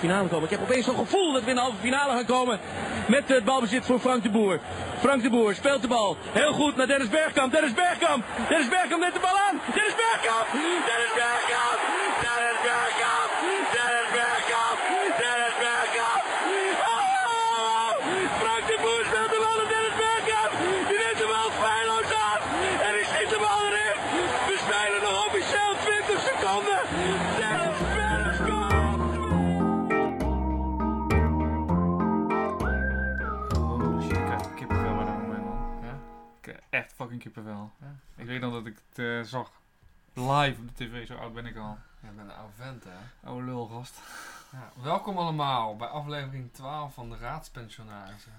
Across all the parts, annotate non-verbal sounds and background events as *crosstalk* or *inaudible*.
finale komen. Ik heb opeens zo'n gevoel dat we in de halve finale gaan komen. Met het balbezit voor Frank de Boer. Frank de Boer speelt de bal. Heel goed naar Dennis Bergkamp. Dennis Bergkamp. Dennis Bergkamp neemt de bal aan. Dennis Bergkamp. Dennis Bergkamp. Fucking kippenvel. Ja. Ik weet nog dat ik het eh, zag live op de tv, zo oud ben ik al. Jij bent een oude vent, hè? Oude lulgast. Ja, welkom allemaal bij aflevering 12 van de Raadspensionarissen.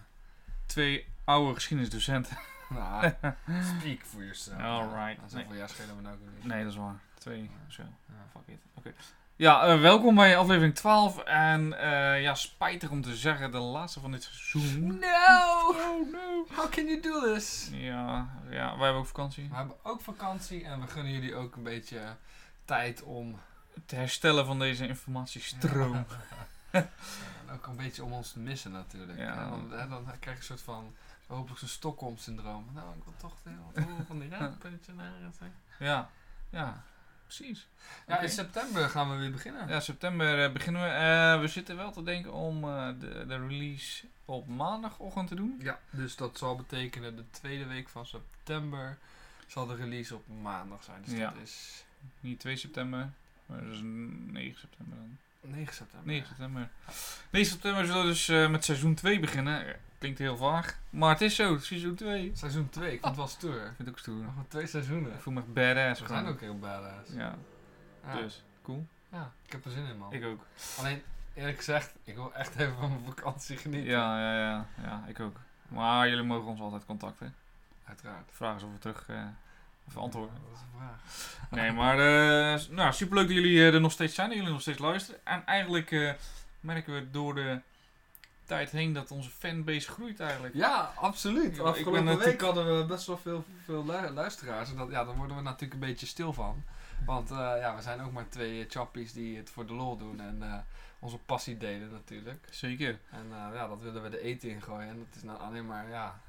Twee oude geschiedenisdocenten. Nou, *laughs* speak for yourself. Alright. Ja, zoveel jaar schelen we nou ook niet. Nee, dat is waar. Twee, zo. Ja. Fuck it. Oké. Ja, eh, welkom bij aflevering 12. En eh, ja, spijtig om te zeggen, de laatste van dit seizoen. No! Oh no. How can you do this? Ja, ja, wij hebben ook vakantie. We hebben ook vakantie en we gunnen jullie ook een beetje tijd om... Te herstellen van deze informatiestroom. *laughs* En ook een beetje om ons te missen natuurlijk. Ja. Ja, dan, hè, dan krijg je een soort van... Hopelijk zo'n Stockholm-syndroom. Nou, ik wil toch heel *laughs* van die Raadspensionarissen. Ja, ja, precies. Ja, in september gaan we weer beginnen. Ja, september eh, beginnen we. Eh, we zitten wel te denken om eh, de, de release op maandagochtend te doen. Ja, dus dat zal betekenen de tweede week van september zal de release op maandag zijn. Dus Ja. dat is Niet 2 september, maar dat is 9 september dan. 9 september. 9 september. 9 september zullen we dus eh, met seizoen 2 beginnen. Klinkt heel vaag, maar het is zo, seizoen 2. Ik Seizoen 2, ik vind het wel stoer. vind het ook stoer. Nog maar twee seizoenen. Ik voel me echt badass. We zijn gewoon. ook heel badass. Ja, Ja. dus cool. Ja, ik heb er zin in man. Ik ook. Alleen, eerlijk gezegd, ik wil echt even van mijn vakantie genieten. Ja, ja, ja, ja, ik ook. Maar jullie mogen ons altijd contacten. Uiteraard. Vragen ze of we terug eh even antwoorden. Ja, dat is een vraag. Nee, maar eh, nou, superleuk dat jullie eh, er nog steeds zijn, dat jullie nog steeds luisteren. En eigenlijk eh, merken we door de tijd heen dat onze fanbase groeit eigenlijk. Ja, absoluut. Ja, ik Afgelopen week hadden we best wel veel, veel lu- luisteraars. En dat, ja, daar worden we natuurlijk een beetje stil van. Want ja, we zijn ook maar twee chappies die het voor de lol doen. En onze passie delen natuurlijk. Zeker. En ja, dat willen we de eten ingooien. En dat is nou alleen maar, ja,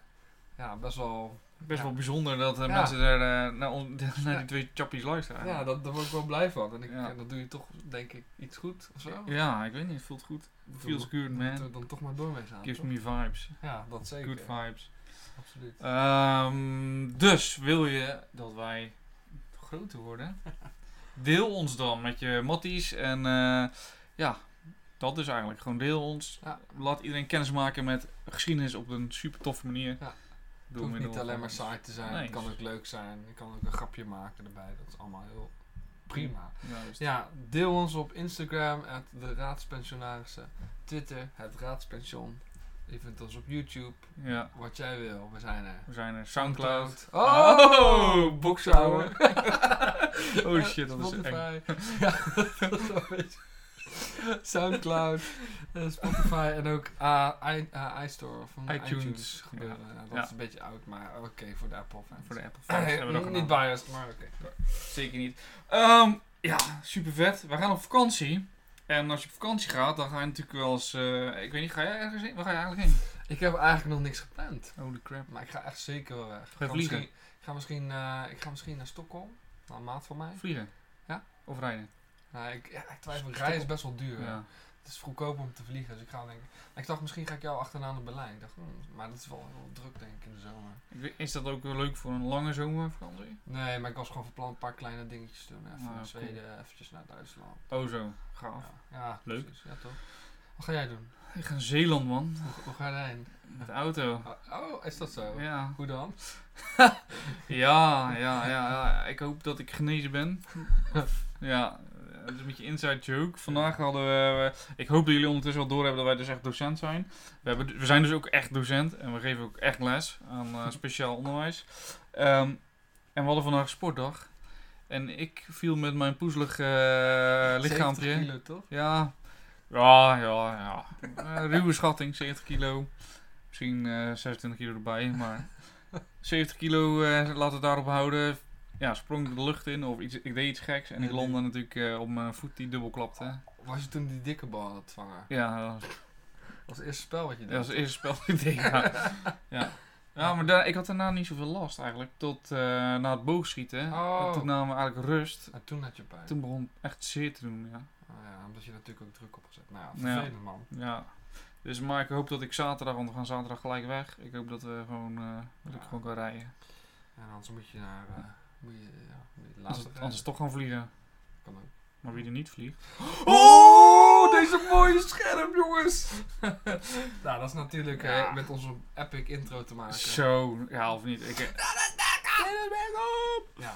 ja best wel... Best Ja. wel bijzonder dat eh, Ja. mensen er eh, naar, on- *laughs* naar die twee chappies luisteren. Ja, dat, daar word ik wel blij van. En ik, en dat doe je toch, denk ik, iets goed of zo. Ja, ik weet niet, het voelt goed. Feels good, Moeten we man. dan toch maar door mee gaan. Gives toch? me vibes. Ja, dat zeker. Good vibes. Absoluut. Ehm, dus wil je dat wij groter worden? *laughs* Deel ons dan met je matties. En eh, ja, dat is eigenlijk. Gewoon deel ons. Ja. Laat iedereen kennis maken met geschiedenis op een super toffe manier. Ja. Het hoeft niet alleen maar saai te zijn. Nee. Het kan ook leuk zijn. Je kan ook een grapje maken erbij. Dat is allemaal heel prima. Ja, deel ons op Instagram, at de Raadspensionarissen. Twitter, het Raadspension. Je vindt ons op YouTube, Ja, wat jij wil. We zijn er. we zijn er. Soundcloud. Oh, Oh. *laughs* Oh shit, dat is eng. *laughs* Ja, *laughs* dat is wel een beetje. *laughs* Soundcloud, eh, Spotify en ook uh, i, uh, iStore van iTunes. iTunes, gebeuren. Ja, dat Ja. is een beetje oud, maar oké voor de Apple fans. Voor de Apple fans hebben we *laughs* dat niet biased, maar oké. Zeker niet. Ehm, ja, super vet. We gaan op vakantie. En als je op vakantie gaat, dan ga je natuurlijk wel eens... eh, ik weet niet, ga jij ergens heen? Waar ga je eigenlijk heen? Ik heb eigenlijk nog niks gepland, Holy crap. maar ik ga echt zeker wel weg. Ik je ga vliegen? Ik ga misschien, eh, ik ga misschien naar Stockholm, naar een maat van mij. Vliegen? Ja. Of rijden? Nou, ik, ja, ik twijfel, rijden is best wel duur. Ja. Het is goedkoop om te vliegen, dus ik ga denken... Ik dacht, misschien ga ik jou achterna naar Berlijn. Ik dacht, hmm, maar dat is wel heel druk denk ik in de zomer. Is dat ook leuk voor een lange zomervakantie? Nee, maar ik was gewoon van plan een paar kleine dingetjes te doen. Even Ah, naar cool. Zweden, eventjes naar Duitsland. Oh zo, gaaf. Ja, ja Leuk. precies. Ja, toch? Wat ga jij doen? Ik ga naar Zeeland, man. Hoe, hoe ga je daarheen? Met de auto. Oh, oh, is dat zo? Ja. Hoe dan? *laughs* Ja, ja, ja, ja. Ik hoop dat ik genezen ben. *laughs* Ja, dat is een beetje inside joke. Vandaag hadden we... Ik hoop dat jullie ondertussen wel doorhebben dat wij dus echt docent zijn. We, hebben, we zijn dus ook echt docent. En we geven ook echt les aan eh, *laughs* speciaal onderwijs. Ehm, en we hadden vandaag sportdag. En ik viel met mijn poezelig eh 70 lichaampje. kilo, toch? Ja, ja, ja, ja. Eh, ruwe *laughs* schatting, 70 kilo. Misschien eh 26 kilo erbij, maar *laughs* 70 kilo, eh laten we daarop houden. Ja, sprong ik de lucht in of iets, ik deed iets geks en ik landde natuurlijk eh, op mijn voet die dubbel klapte. Was je toen die dikke bal aan het vangen? Ja, dat was, Dat was het eerste spel wat je dat deed. was het eerste spel dat ik deed, ja. ja. Ja, maar daar, ik had daarna niet zoveel last eigenlijk. Tot eh, na het boogschieten. Oh. En toen namen we eigenlijk rust. En toen had je pijn. Toen begon het echt zeer te doen, ja. Oh ja, omdat je natuurlijk ook druk opgezet. Nou ja, Ja. vervelend man. ja. Dus maar ik hoop dat ik zaterdag, want we gaan zaterdag gelijk weg. Ik hoop dat we gewoon, eh, dat ik Ja. gewoon kan rijden. En anders moet je naar... eh moet je, ja, moet je Anders, toch gaan vliegen. Kan ook. Maar wie er niet vliegt. *laughs* Oh, deze mooie scherm, jongens! *laughs* nou, dat is natuurlijk Ja. eh, met onze epic intro te maken. Zo, ja of niet. Ik, *laughs* Ja.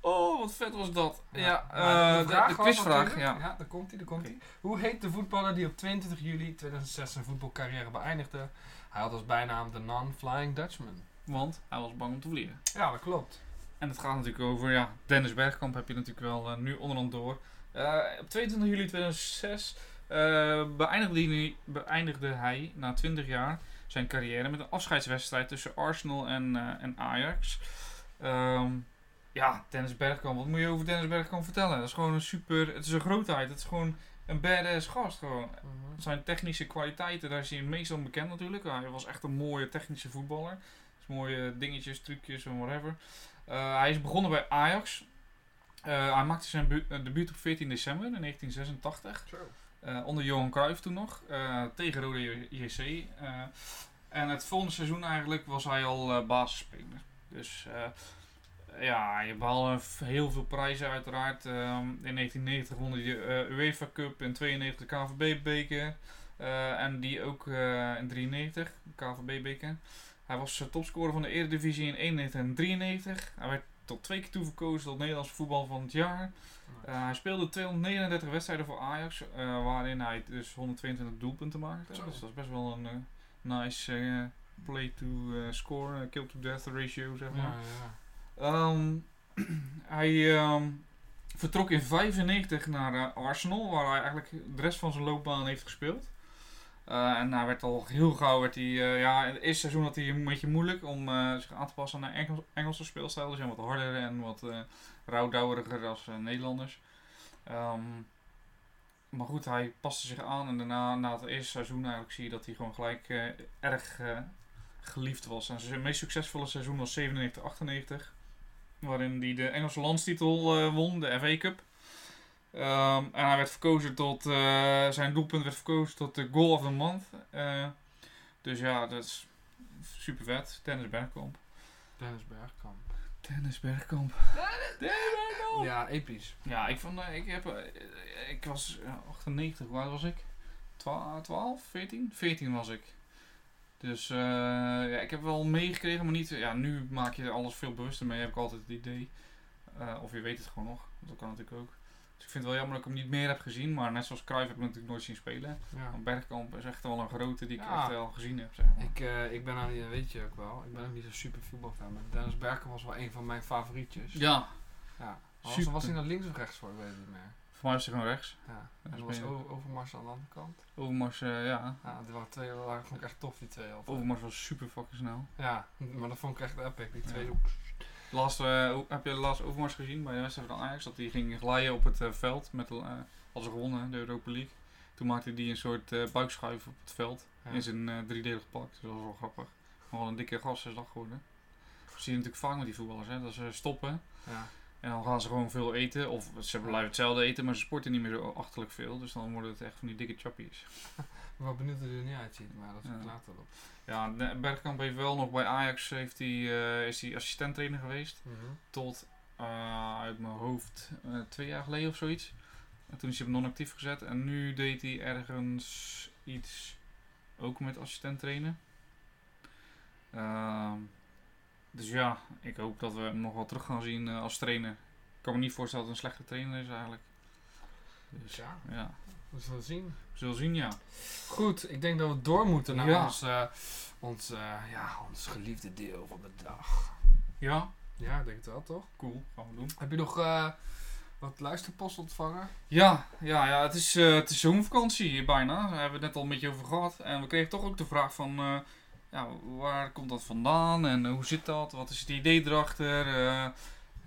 oh, wat vet was dat. Ja, Maar eh, de, de quizvraag. Ja. ja, daar komt hij, daar komt hij. Hoe heet de voetballer die op 22 juli 2006 zijn voetbalcarrière beëindigde? Hij had als bijnaam de Non-Flying Dutchman. Want hij was bang om te vliegen. Ja, dat klopt. En het gaat natuurlijk over, ja, Dennis Bergkamp heb je natuurlijk wel eh, nu onderhand door. Eh, op 22 juli 2006 eh, beëindigde, hij, beëindigde hij na 20 jaar zijn carrière met een afscheidswedstrijd tussen Arsenal en, en Ajax. Ehm, ja, Dennis Bergkamp, wat moet je over Dennis Bergkamp vertellen? Dat is gewoon een super, het is een grootheid, het is gewoon een badass gast gewoon. Zijn technische kwaliteiten, daar is hij meestal bekend natuurlijk. Hij was echt een mooie technische voetballer. Dus mooie dingetjes, trucjes en whatever. Eh, hij is begonnen bij Ajax. Eh, hij maakte zijn eh, debuut op 14 december in 1986. Zo. Eh, onder Johan Cruijff toen nog. tegen Rode JC. En het volgende seizoen eigenlijk was hij al basisspeler. Dus ja, je behaalde heel veel prijzen uiteraard. Ehm, in 1990 won hij de UEFA Cup, in 92 de KVB-beker. en die ook in 93, de KVB-beker. Hij was topscorer van de Eredivisie in 91 en 93. Hij werd tot twee keer toe verkozen tot Nederlands voetbal van het jaar. Eh, hij speelde 239 wedstrijden voor Ajax, eh, waarin hij dus 122 doelpunten maakte. Zo. Dus dat is best wel een eh, nice play to score, kill to death ratio zeg maar. Ja, ja. Ehm, *clears throat* hij ehm, vertrok in 95 naar Arsenal, waar hij eigenlijk de rest van zijn loopbaan heeft gespeeld. Eh, en hij werd al heel gauw, werd hij, eh, ja, in het eerste seizoen had hij een beetje moeilijk om eh, zich aan te passen naar Engels, Engelse speelstijl. Die zijn wat harder en wat rouwdouweriger als Nederlanders. Ehm, maar goed, hij paste zich aan en daarna, na het eerste seizoen eigenlijk zie je dat hij gewoon gelijk erg geliefd was. En zijn meest succesvolle seizoen was 97-98. Waarin hij de Engelse landstitel won, de FA Cup. Ehm, en hij werd verkozen tot, eh, zijn doelpunt werd verkozen tot de Goal of the Month. Eh, dus ja, dat is super vet. Dennis Bergkamp. Dennis Bergkamp. Dennis Bergkamp. Ja, episch. Ja, ik, vond, eh, ik, heb, ik was eh, 98, hoe oud was ik? 12, 12, 14? 14 was ik. Dus eh, ja, ik heb wel meegekregen, maar niet. Ja, nu maak je er alles veel bewuster mee, heb ik altijd het idee. Eh, of je weet het gewoon nog, dat kan natuurlijk ook. Dus ik vind het wel jammer dat ik hem niet meer heb gezien, maar net zoals Cruijff heb ik hem natuurlijk nooit zien spelen. Ja. Bergkamp is echt wel een grote die ik Ja. echt wel gezien heb. Zeg maar. Ik, eh, ik ben nou niet, weet je ook wel, ik ben ook niet zo super voetbalfan, maar Dennis Bergkamp was wel een van mijn favorietjes. Ja, Ja. Was, Super. was hij nou links of rechts voor, ik weet het niet meer. voor mij was hij gewoon rechts. Ja. En dat was ben je- O- Overmars aan de andere kant. Overmars, eh, ja. Ja, die waren twee, waren, vond ik echt tof, die twee. altijd. Overmars was super fucking snel. Ja, maar dat vond ik echt epic, die twee. Ja. Laatst, eh, heb je de laatste Overmars gezien bij de wedstrijd van Ajax? Dat hij ging glijden op het eh, veld. Met, eh als ze gewonnen, de Europa League. Toen maakte hij een soort buikschuif op het veld. Ja. In zijn driedelig pak. Dus dat was wel grappig. Maar wel een dikke gassendag geworden. Dat zie je natuurlijk vaak met die voetballers. Hè? Dat ze stoppen. Ja. En dan gaan ze gewoon veel eten. Of ze blijven hetzelfde eten, maar ze sporten niet meer zo achterlijk veel. Dus dan worden het echt van die dikke chappies. *laughs* Wel benieuwd hoe hij er niet uitziet, maar dat is Ja. ik later op. Ja, de- Bergkamp heeft wel nog bij Ajax heeft hij, eh, is hij assistenttrainer geweest. tot eh, uit mijn hoofd eh, twee jaar geleden of zoiets. En toen is hij op non-actief gezet en nu deed hij ergens iets ook met assistent trainen. Ehm, dus ja, ik hoop dat we hem nog wel terug gaan zien als trainer. Ik kan me niet voorstellen dat het een slechte trainer is eigenlijk. Dus Ja, ja, we zullen zien. we zullen zien ja. Goed, ik denk dat we door moeten naar Ja. ons, eh, ons, eh, ja, ons geliefde deel van de dag. Ja, Ja, ik denk het wel, toch? cool, gaan we doen. Heb je nog eh, wat luisterpost ontvangen? Ja, ja, ja het is, het is zomervakantie hier bijna. Daar hebben we het net al een beetje over gehad. En we kregen toch ook de vraag van, ja, waar komt dat vandaan en hoe zit dat? Wat is het idee erachter?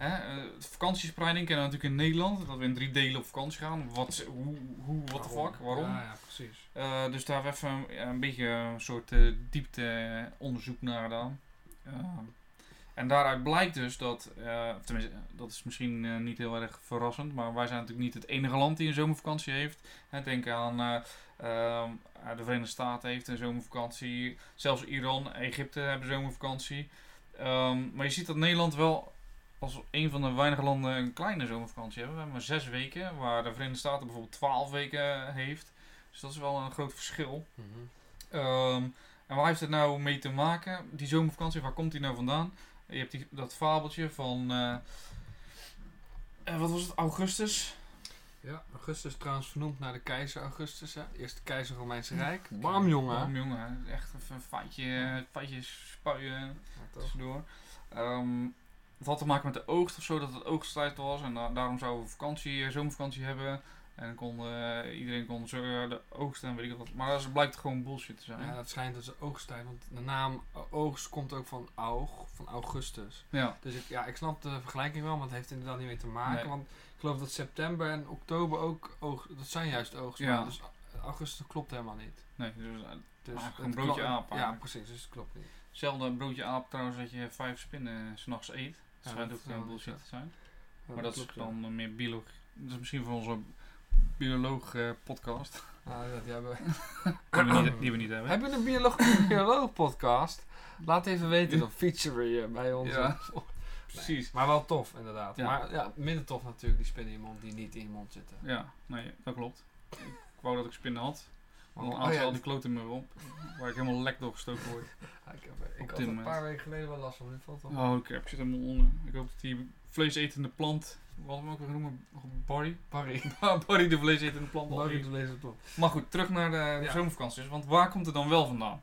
Eh, Hè, eh, vakantiespreiding kennen we natuurlijk in Nederland. Dat we in drie delen op vakantie gaan. Wat, hoe, hoe, what the fuck, waarom? Ja, ja, precies. Eh, dus daar hebben we even een, een beetje een soort eh, diepte onderzoek naar gedaan. Eh, en daaruit blijkt dus dat, eh, tenminste, dat is misschien eh, niet heel erg verrassend, maar wij zijn natuurlijk niet het enige land die een zomervakantie heeft. Hè, denk aan eh, ehm, eh, de Verenigde Staten heeft een zomervakantie, zelfs Iran, Egypte hebben zomervakantie. Ehm, maar je ziet dat Nederland wel als een van de weinige landen een kleine zomervakantie hebben. We hebben maar zes weken, waar de Verenigde Staten bijvoorbeeld twaalf weken heeft. Dus dat is wel een groot verschil. Mhm. Ehm, en waar heeft het nou mee te maken? Die zomervakantie, waar komt die nou vandaan? Je hebt die, dat fabeltje van, eh, eh, wat was het, Augustus? Ja, Augustus trouwens vernoemd naar de keizer Augustus, hè? Eerste keizer Romeinse Rijk. Bam, jongen. Bam, jongen. Echt even een feitje, feitje spuien Ja, tussendoor. Ehm, het had te maken met de oogst of zo, dat het oogsttijd was. En da- daarom zouden we vakantie, eh, zomervakantie hebben. En kon, eh, iedereen kon zo eh, de oogst en weet ik wat. Maar dat blijkt gewoon bullshit te zijn. Ja, dat schijnt dus oogsttijd, want de naam oogst komt ook van aug, van augustus. Ja. Dus ik, ja, ik snap de vergelijking wel, maar het heeft inderdaad niet mee te maken. Nee. Want ik geloof dat september en oktober ook oogst, dat zijn juist oogst. Ja. Dus augustus klopt helemaal niet. Nee, dus, Dus Ah, gewoon broodje aap Ja, precies, dus het klopt niet. Hetzelfde broodje aap trouwens dat je vijf spinnen s s'nachts eet. Dat Ja, dat ook geen bullshit te zijn. Ja, Maar dat is klopt, dan meer biologie. Dat is misschien voor onze bioloog eh, podcast. Ah, ja, die hebben... die, *laughs* we niet, die we niet hebben. Heb je een bioloog, *laughs* bioloog podcast? Laat even weten, dan feature je bij ons. Ja. *laughs* Precies. Maar wel tof, inderdaad. Ja. Maar ja, minder tof natuurlijk die spinnen in je mond die niet in je mond zitten. Ja, nee, dat klopt. Ik wou dat ik spinnen had. Want Oh, dan aten ja, al die kloten me op. Waar ik helemaal lek door gestoken word. *laughs* Ja, ik heb, ik had een moment. paar weken geleden wel last van. Dit valt wel. Oh, ik zit helemaal onder. Ik hoop dat die vleesetende plant. Wat hem ook weer noemen? Barry? Barry. *laughs* Barry de vleesetende plant. Barry de lezer top. Maar goed, terug naar de Ja. zomervakanties. Want waar komt het dan wel vandaan?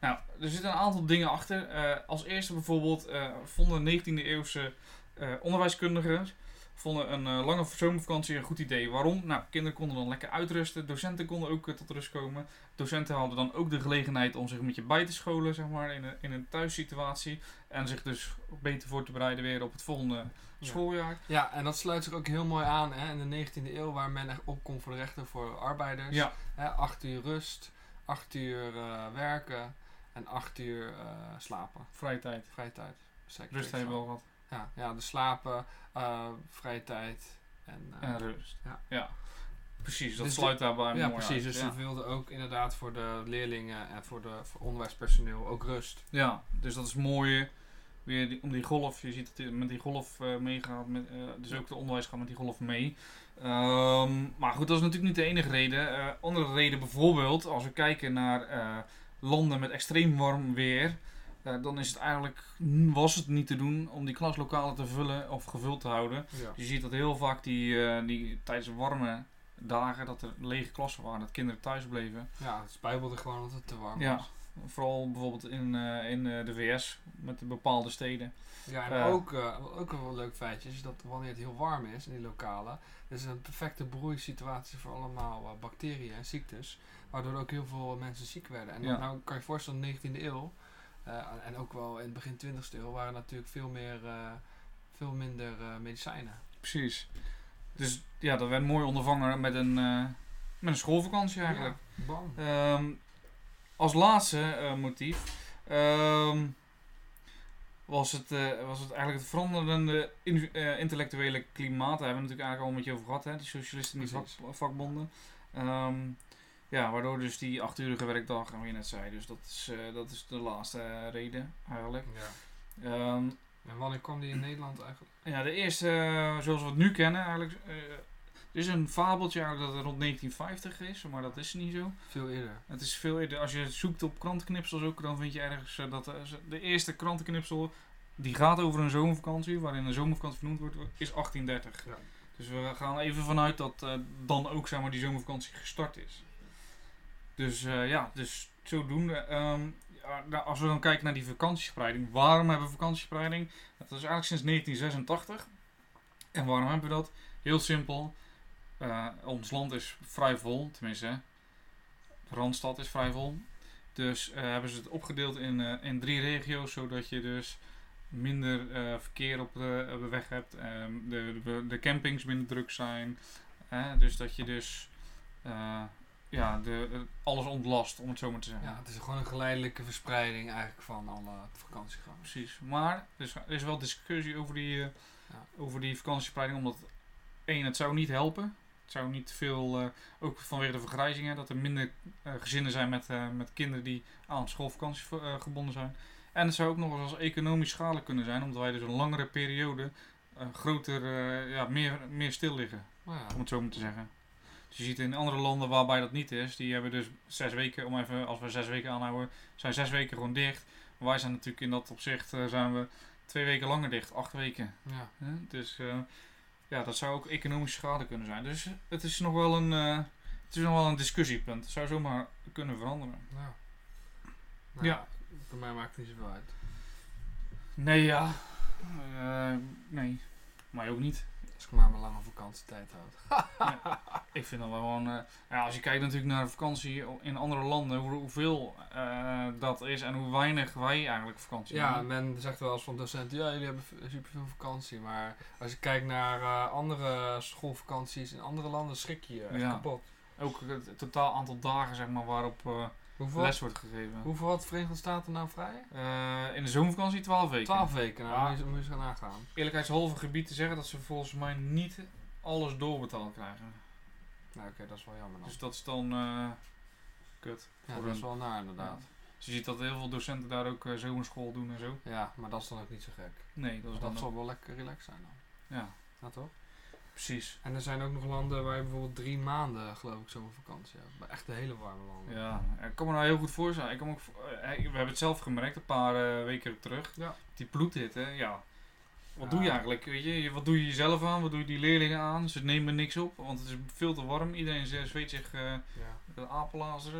Nou, er zitten een aantal dingen achter. Eh, als eerste bijvoorbeeld eh, vonden 19e eeuwse eh, onderwijskundigen vonden een eh, lange zomervakantie een goed idee. Waarom? Nou, kinderen konden dan lekker uitrusten. Docenten konden ook eh, tot rust komen. Docenten hadden dan ook de gelegenheid om zich een beetje bij te scholen, zeg maar, in een, in een thuissituatie. En zich dus beter voor te bereiden weer op het volgende Ja. schooljaar. Ja, en dat sluit zich ook heel mooi aan hè, in de 19e eeuw, waar men echt opkomt voor de rechten voor arbeiders. Ja, Hè, acht uur rust, acht uur eh, werken en acht uur slapen. vrije tijd. Vrije tijd. Rust hebben we al gehad. Ja, ja, de slapen, eh, vrije tijd en... eh, En rust. Ja. Precies, dat Dus sluit daarbij ja, mooi precies. uit. Dus ja. ze wilden ook inderdaad voor de leerlingen en voor de voor onderwijspersoneel ook rust. Ja, dus dat is mooi. Weer die, om die golf, je ziet dat die met die golf eh, meegaat. Met, dus ook de onderwijs gaat met die golf mee. Ehm, maar goed, dat is natuurlijk niet de enige reden. Andere reden bijvoorbeeld, als we kijken naar landen met extreem warm weer. Eh, dan is het eigenlijk, was het niet te doen om die klaslokalen te vullen of gevuld te houden. Ja. Je ziet dat heel vaak die, eh, die tijdens warme dagen, dat er lege klassen waren, dat kinderen thuis bleven. ja, het spijbelde gewoon dat het te warm Ja. was. Vooral bijvoorbeeld in, eh, in de VS, met de bepaalde steden. Ja, en ook, ook wel een leuk feitje is dat wanneer het heel warm is in die lokalen, is het een perfecte broeisituatie voor allemaal bacteriën en ziektes, waardoor ook heel veel mensen ziek werden. En Ja. dan nou kan je je voorstellen, in de 19e eeuw, eh, en ook wel in het begin 20e eeuw, waren natuurlijk veel, meer, eh, veel minder eh, medicijnen. Precies. Dus ja, dat werd mooi ondervangen met een, met een schoolvakantie eigenlijk. Ja, bam. Ehm, als laatste motief ehm, was, het, was het eigenlijk het veranderende in- intellectuele klimaat. Daar hebben we natuurlijk eigenlijk al een beetje over gehad, hè? die socialisten en die vak, vakbonden. Ehm, ja, waardoor dus die achturige werkdag, en je net zei, dus dat is, eh, dat is de laatste eh, reden eigenlijk. Ja. Ehm, En wanneer kwam die in Nederland eigenlijk? ja, de eerste, eh, zoals we het nu kennen, eigenlijk. er is een fabeltje eigenlijk dat het rond 1950 is, maar dat is niet zo. Veel eerder. Het is veel eerder. Als je zoekt op krantenknipsels ook, dan vind je ergens dat de eerste krantenknipsel die gaat over een zomervakantie, waarin een zomervakantie vernoemd wordt, is 1830. Ja. Dus we gaan even vanuit dat dan ook zeg maar, die zomervakantie gestart is. Dus eh, ja, dus zodoende. ehm, ja, nou, als we dan kijken naar die vakantiespreiding, waarom hebben we vakantiespreiding? Dat is eigenlijk sinds 1986. En waarom hebben we dat? Heel simpel. Eh, ons land is vrij vol, tenminste. De Randstad is vrij vol. Dus eh, hebben ze het opgedeeld in, in drie regio's, zodat je dus minder verkeer op de, weg hebt. ehm, de, de, campings minder druk zijn. Dus dat je dus ja, de, eh, alles ontlast, om het zo maar te zeggen. Ja, het is gewoon een geleidelijke verspreiding eigenlijk van alle vakantiegangers. Precies. Maar er is, er is wel discussie over die, eh, Ja. over die vakantiespreiding. Omdat, één, het zou niet helpen. Het zou niet veel, eh, ook vanwege de vergrijzingen, dat er minder gezinnen zijn met, met kinderen die aan schoolvakantie gebonden zijn. En het zou ook nog eens als economisch schadelijk kunnen zijn, omdat wij dus een langere periode groter, ja, meer, meer stil liggen, ja, om het zo maar te zeggen. Dus je ziet in andere landen waarbij dat niet is, die hebben dus zes weken, om even, als we zes weken aanhouden, zijn zes weken gewoon dicht. Maar wij zijn natuurlijk in dat opzicht, eh, zijn we twee weken langer dicht, acht weken. ja. Dus eh, ja, dat zou ook economische schade kunnen zijn. Dus het is nog wel een, eh, het is nog wel een discussiepunt. Het zou zomaar kunnen veranderen. Ja. Nou, Ja. Voor mij maakt het niet zoveel uit. Nee, ja. Nee. Maar ook niet. Als ik maar mijn lange vakantietijd houd. *laughs* Ik vind dat wel gewoon... eh, ja, als je kijkt natuurlijk naar vakantie in andere landen, hoe, hoeveel eh, dat is en hoe weinig wij eigenlijk vakantie Ja, hebben. men zegt wel eens van docenten, ja, jullie hebben superveel vakantie. Maar als je kijkt naar eh, andere schoolvakanties in andere landen, schrik je je echt Ja. kapot. Ook het totaal aantal dagen zeg maar, waarop Hoeveel, les wordt gegeven. hoeveel had de Verenigde Staten nou vrij? Eh, in de zomervakantie 12 weken. Twaalf weken, nou, Ja. moet je- moet je eens gaan nagaan. eerlijkheidshalve gebied te zeggen dat ze volgens mij niet alles doorbetaald krijgen. Nou, oké, dat is wel jammer dan. Dus dat is dan eh, kut. ja, dat is wel naar inderdaad. Dus je ziet dat heel veel docenten daar ook eh, zomerschool doen en zo. Ja. maar dat is dan ook niet zo gek. Nee, dat is dat dan zal ook- wel lekker relaxed zijn dan. Ja, Ja, toch? Precies. En er zijn ook nog landen waar je bijvoorbeeld drie maanden, geloof ik, zomervakantie hebt. Echt de hele warme landen. Ja, ik kan me nou heel goed voorstellen. Ik kan ook, eh, we hebben het zelf gemerkt een paar eh, weken terug. Ja. Die bloedhitte, ja. Wat Ja. doe je eigenlijk? Weet je? Je- Wat doe je jezelf aan? Wat doe je die leerlingen aan? Ze nemen niks op, want het is veel te warm. Iedereen zweet zich eh Ja.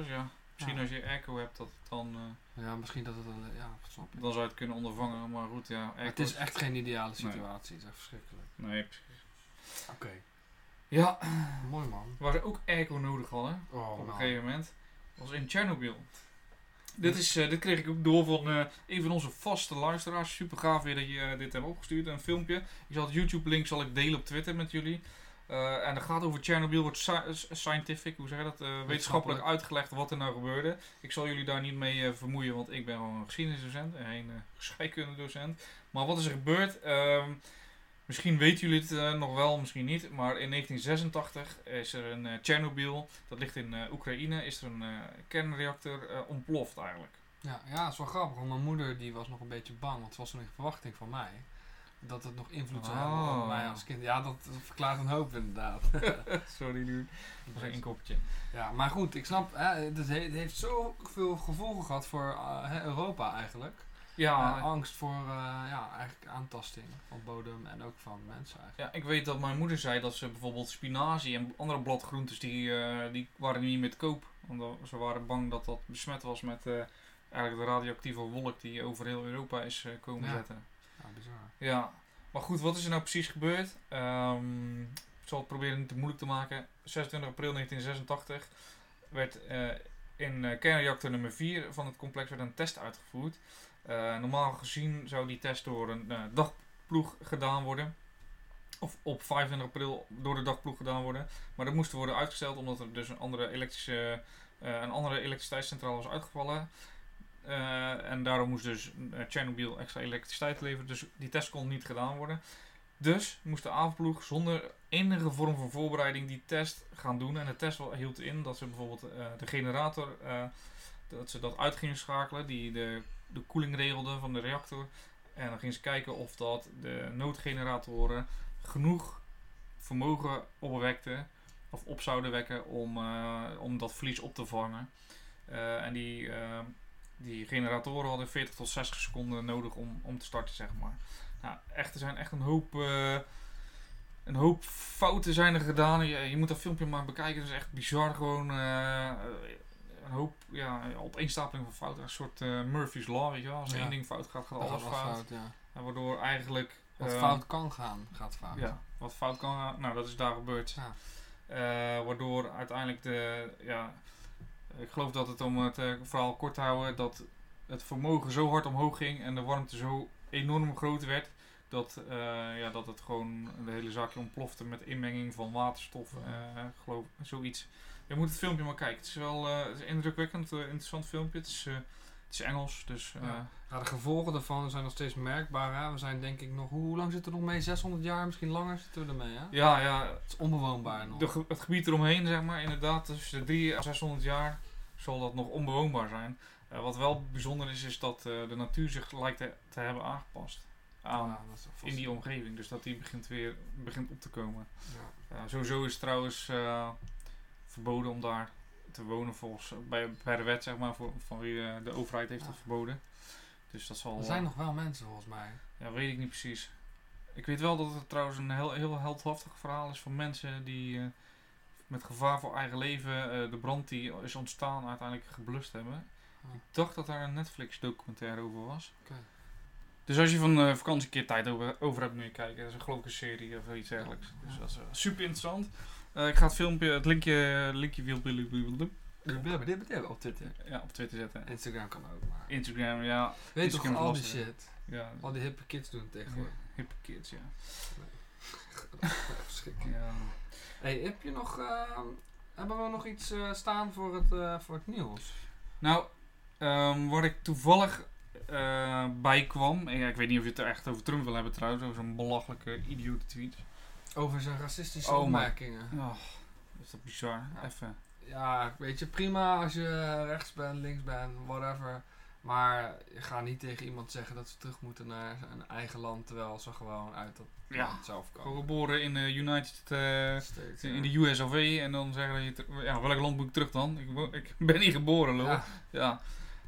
Ja. Misschien Ja. als je airco hebt, dat het dan, ja, misschien dat het een, ja, snap ik. dan zou je het kunnen ondervangen. Maar goed, ja. Maar het is echt geen ideale Nee. situatie. Het is echt verschrikkelijk. Nee, precies. Oké. Ja, Mooi man. waar ze ook airco nodig hadden. Oh, op een man. gegeven moment. was in Chernobyl. Dit, is, eh, dit kreeg ik ook door van eh, een van onze vaste luisteraars. Super gaaf weer dat je eh, dit hebt opgestuurd. Een filmpje. Ik zal het YouTube link zal ik delen op Twitter met jullie. En dat gaat over Chernobyl, wordt sci- scientific, hoe zeg je dat? Wetenschappelijk uitgelegd wat er nou gebeurde. Ik zal jullie daar niet mee vermoeien, want ik ben gewoon een geschiedenisdocent en geen *laughs* uh, scheikundedocent. Maar wat is er gebeurd? Ehm, misschien weten jullie het eh, nog wel, misschien niet. Maar in 1986 is er een eh, Chernobyl, dat ligt in eh, Oekraïne, is er een kernreactor ontploft eigenlijk. Ja, ja, dat is wel grappig. Want mijn moeder die was nog een beetje bang. Want het was een verwachting van mij. Dat het nog invloed zou hebben Oh. op mij als kind. Ja, dat verklaart een hoop inderdaad. *laughs* *laughs* Sorry dude. Dat was een inkoppertje. Ja, maar goed, ik snap, hè, het, he- het heeft zoveel gevolgen gehad voor Europa eigenlijk. Ja, Eh, angst voor eh, ja, eigenlijk aantasting van bodem en ook van mensen eigenlijk. Ja, ik weet dat mijn moeder zei dat ze bijvoorbeeld spinazie en andere bladgroentes, die, eh, die waren niet meer te koop. Omdat ze waren bang dat dat besmet was met eh, eigenlijk de radioactieve wolk die over heel Europa is eh, komen Ja. zetten. Ja, bizar. Ja, maar goed, wat is er nou precies gebeurd? Ehm, ik zal het proberen niet te moeilijk te maken. 26 april 1986 werd eh, in eh, kernreactor nummer 4 van het complex werd een test uitgevoerd. Eh, normaal gezien zou die test door een eh, dagploeg gedaan worden. Of op 25 april door de dagploeg gedaan worden. Maar dat moest worden uitgesteld omdat er dus een andere, elektrische, eh, een andere elektriciteitscentrale was uitgevallen. En daarom moest dus Chernobyl extra elektriciteit leveren. Dus die test kon niet gedaan worden. Dus moest de avondploeg zonder enige vorm van voorbereiding die test gaan doen. En de test hield in dat ze bijvoorbeeld de generator, dat ze dat uit gingen schakelen. Die de, de koeling regelde van de reactor. En dan gingen ze kijken of dat de noodgeneratoren genoeg vermogen opwekten. Of op zouden wekken om, eh, om dat verlies op te vangen. Eh, en die, eh, die generatoren hadden 40 tot 60 seconden nodig om, om te starten, zeg maar. Nou, echt, er zijn echt een hoop, een hoop fouten zijn er gedaan. Je, je moet dat filmpje maar bekijken. Het is echt bizar gewoon. Een hoop ja, opeenstapeling van fouten. Een soort eh, Murphy's Law, weet je wel. Als Ja. één ding fout gaat, gaat alles fout. ja. En waardoor eigenlijk... Wat eh, fout kan gaan, gaat fout. Ja, wat fout kan gaan. Nou, dat is daar gebeurd. Ja. Eh, waardoor uiteindelijk de, ja, ik geloof dat het om het verhaal kort te houden, dat het vermogen zo hard omhoog ging en de warmte zo enorm groot werd. Dat, eh, ja, dat het gewoon de hele zaakje ontplofte met inmenging van waterstof. eh geloof zoiets. Je moet het filmpje maar kijken. Het is wel eh, het is een indrukwekkend, interessant filmpje. Het is, eh, het is Engels, dus eh, Ja. Ja, de gevolgen daarvan zijn nog steeds merkbaar. Hè? We zijn denk ik nog, hoe, lang zitten we nog mee? 600 jaar, misschien langer zitten we ermee. Hè? ja, ja, Het is onbewoonbaar nog. de, het gebied eromheen, zeg maar, inderdaad, tussen de 3 en 600 jaar zal dat nog onbewoonbaar zijn. Wat wel bijzonder is, is dat eh, de natuur zich lijkt te, te hebben aangepast aan, Ja, toch in die omgeving. Dus dat die begint weer begint op te komen. Ja. Eh, sowieso is het trouwens eh, verboden om daar te wonen volgens bij, bij de wet, zeg maar, voor, van wie eh, de overheid heeft Ja. dat verboden. Dus dat zal. Er zijn nog wel mensen volgens mij. Ja, weet ik niet precies. Ik weet wel dat het trouwens een heel, heel heldhaftig verhaal is van mensen die met gevaar voor eigen leven de brand die is ontstaan uiteindelijk geblust hebben. Oh. Ik dacht dat daar een Netflix documentaire over was. Dus als je van eh vakantie een keer tijd over, over hebt, moet je kijken. Dat is een geloof ik een serie of iets dergelijks. Dus dat is eh, super interessant. Eh, ik ga het filmpje, het linkje, linkje wil, Op Twitter. ja, op Twitter zetten. Instagram kan ook, maar... Instagram, ja. Weet toch, Instagram al die shit. Ja, Al die hippe kids doen het tegenwoordig. hippe kids, ja. Verschrikkelijk. ja. Hey, heb je nog... eh, hebben we nog iets staan voor het, voor het nieuws? Nou, ehm, waar ik toevallig eh, bij kwam. Ja, ik weet niet of je het er echt over Trump wil hebben trouwens. Over zo'n belachelijke idiote tweet. Over zijn racistische Oh, opmerkingen. Oh, is dat bizar. Ja. Even. Ja, weet je, prima als je rechts bent, links bent, whatever. Maar je gaat niet tegen iemand zeggen dat ze terug moeten naar hun eigen land, terwijl ze gewoon uit dat Ja. land zelf komen. geboren in de United... eh, Steeds, in ja. de US of A. En dan zeggen dat je... Ja, welk land moet ik terug dan? Ik, ik ben niet geboren, lol. Ja. Ja.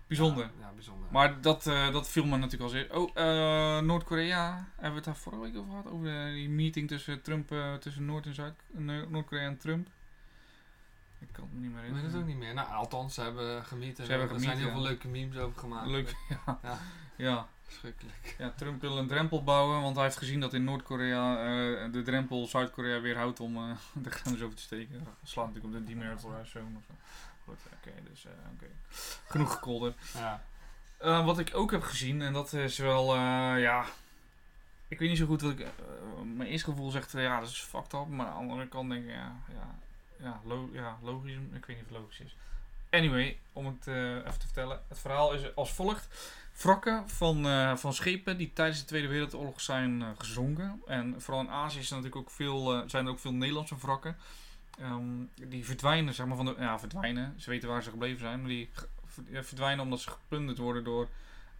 Bijzonder. Ja, bijzonder. Maar dat, eh, dat viel me natuurlijk al zeer. Oh, eh, Noord-Korea. Hebben we het daar vorige week over gehad? Over die meeting tussen Trump, eh, tussen Noord- en Zuid, Noord-Korea en Trump. Ik kan het niet meer ik weet het ook niet meer. Nou, althans, ze hebben gemiet. en Ze hebben er zijn heel veel leuke memes over gemaakt. Leuk, *laughs* ja. Ja. ja. Verschrikkelijk. Ja, Trump wil een drempel bouwen, want hij heeft gezien dat in Noord-Korea de drempel Zuid-Korea weer houdt om *laughs* de grens over te steken. Slaat natuurlijk op de demilitarization of zo. Goed, oké, dus eh, oké. Genoeg gekolder. Ja. Eh, wat ik ook heb gezien, en dat is wel, eh, ja... Ik weet niet zo goed wat ik... mijn eerste gevoel zegt, ja, dat is fucked up. Maar aan de andere kant denk ik, ja, ja, ja, lo- ja logisch. Ik weet niet of het logisch is. Anyway, om het even te vertellen. Het verhaal is als volgt. Wrakken van, van schepen die tijdens de Tweede Wereldoorlog zijn gezonken. En vooral in Azië er natuurlijk ook veel, zijn er ook veel Nederlandse wrakken. Ehm, die verdwijnen, zeg maar, van de, ja, verdwijnen. Ze weten waar ze gebleven zijn. Maar die verdwijnen omdat ze geplunderd worden door...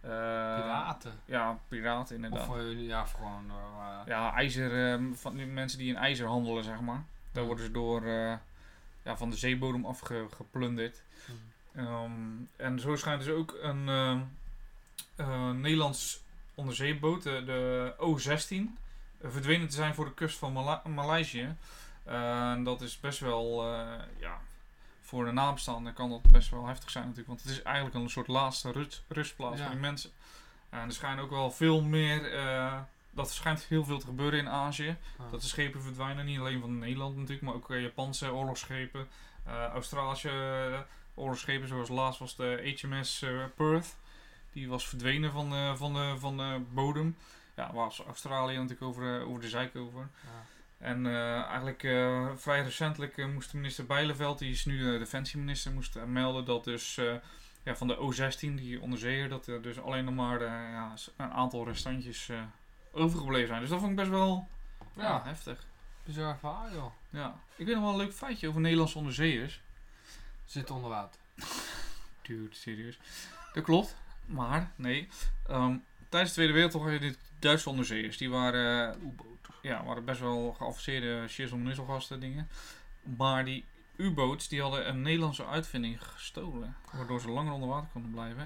eh, Piraten. Ja, piraten inderdaad. Of eh, ja, gewoon door... eh, Ja, ijzer, ehm, van die mensen die in ijzer handelen, zeg maar. Daar worden ze door ja, van de zeebodem afgeplunderd. hm. Ehm, en zo schijnt dus ook een Nederlands onderzeeboot, de, de O-16, eh, verdwenen te zijn voor de kust van Mala- Maleisië. En dat is best wel, eh, ja, voor de nabestaanden kan dat best wel heftig zijn natuurlijk. Want het is eigenlijk een soort laatste rust, rustplaats Ja. voor die mensen. En er schijnt ook wel veel meer, eh, dat schijnt heel veel te gebeuren in Azië. ah. Dat de schepen verdwijnen, niet alleen van Nederland natuurlijk, maar ook eh, Japanse oorlogsschepen, eh, Australische oorlogsschepen, zoals laatst was de HMS Perth. Die was verdwenen van de, van de, van de bodem. Ja, was Australië natuurlijk over, over de zijk over. Ja. En eh, eigenlijk eh, vrij recentelijk eh, moest minister Bijleveld, die is nu de defensieminister, moest melden dat dus ja, van de O-16, die onderzeeër, dat er dus alleen nog maar ja, een aantal restantjes overgebleven zijn. Dus dat vond ik best wel ja, Ja, heftig. bizar verhaal joh. Ja. Ik weet nog wel een leuk feitje over Nederlandse onderzeeërs. Zit onder water. *laughs* Dude, serieus. Dat klopt. Maar, nee. Ehm, tijdens de Tweede Wereldoorlog had je de Duitse onderzeeërs. Die waren, eh, ja, waren best wel geavanceerde shizzle misselgasten dingen. Maar die U-boats die hadden een Nederlandse uitvinding gestolen. Waardoor ze langer onder water konden blijven.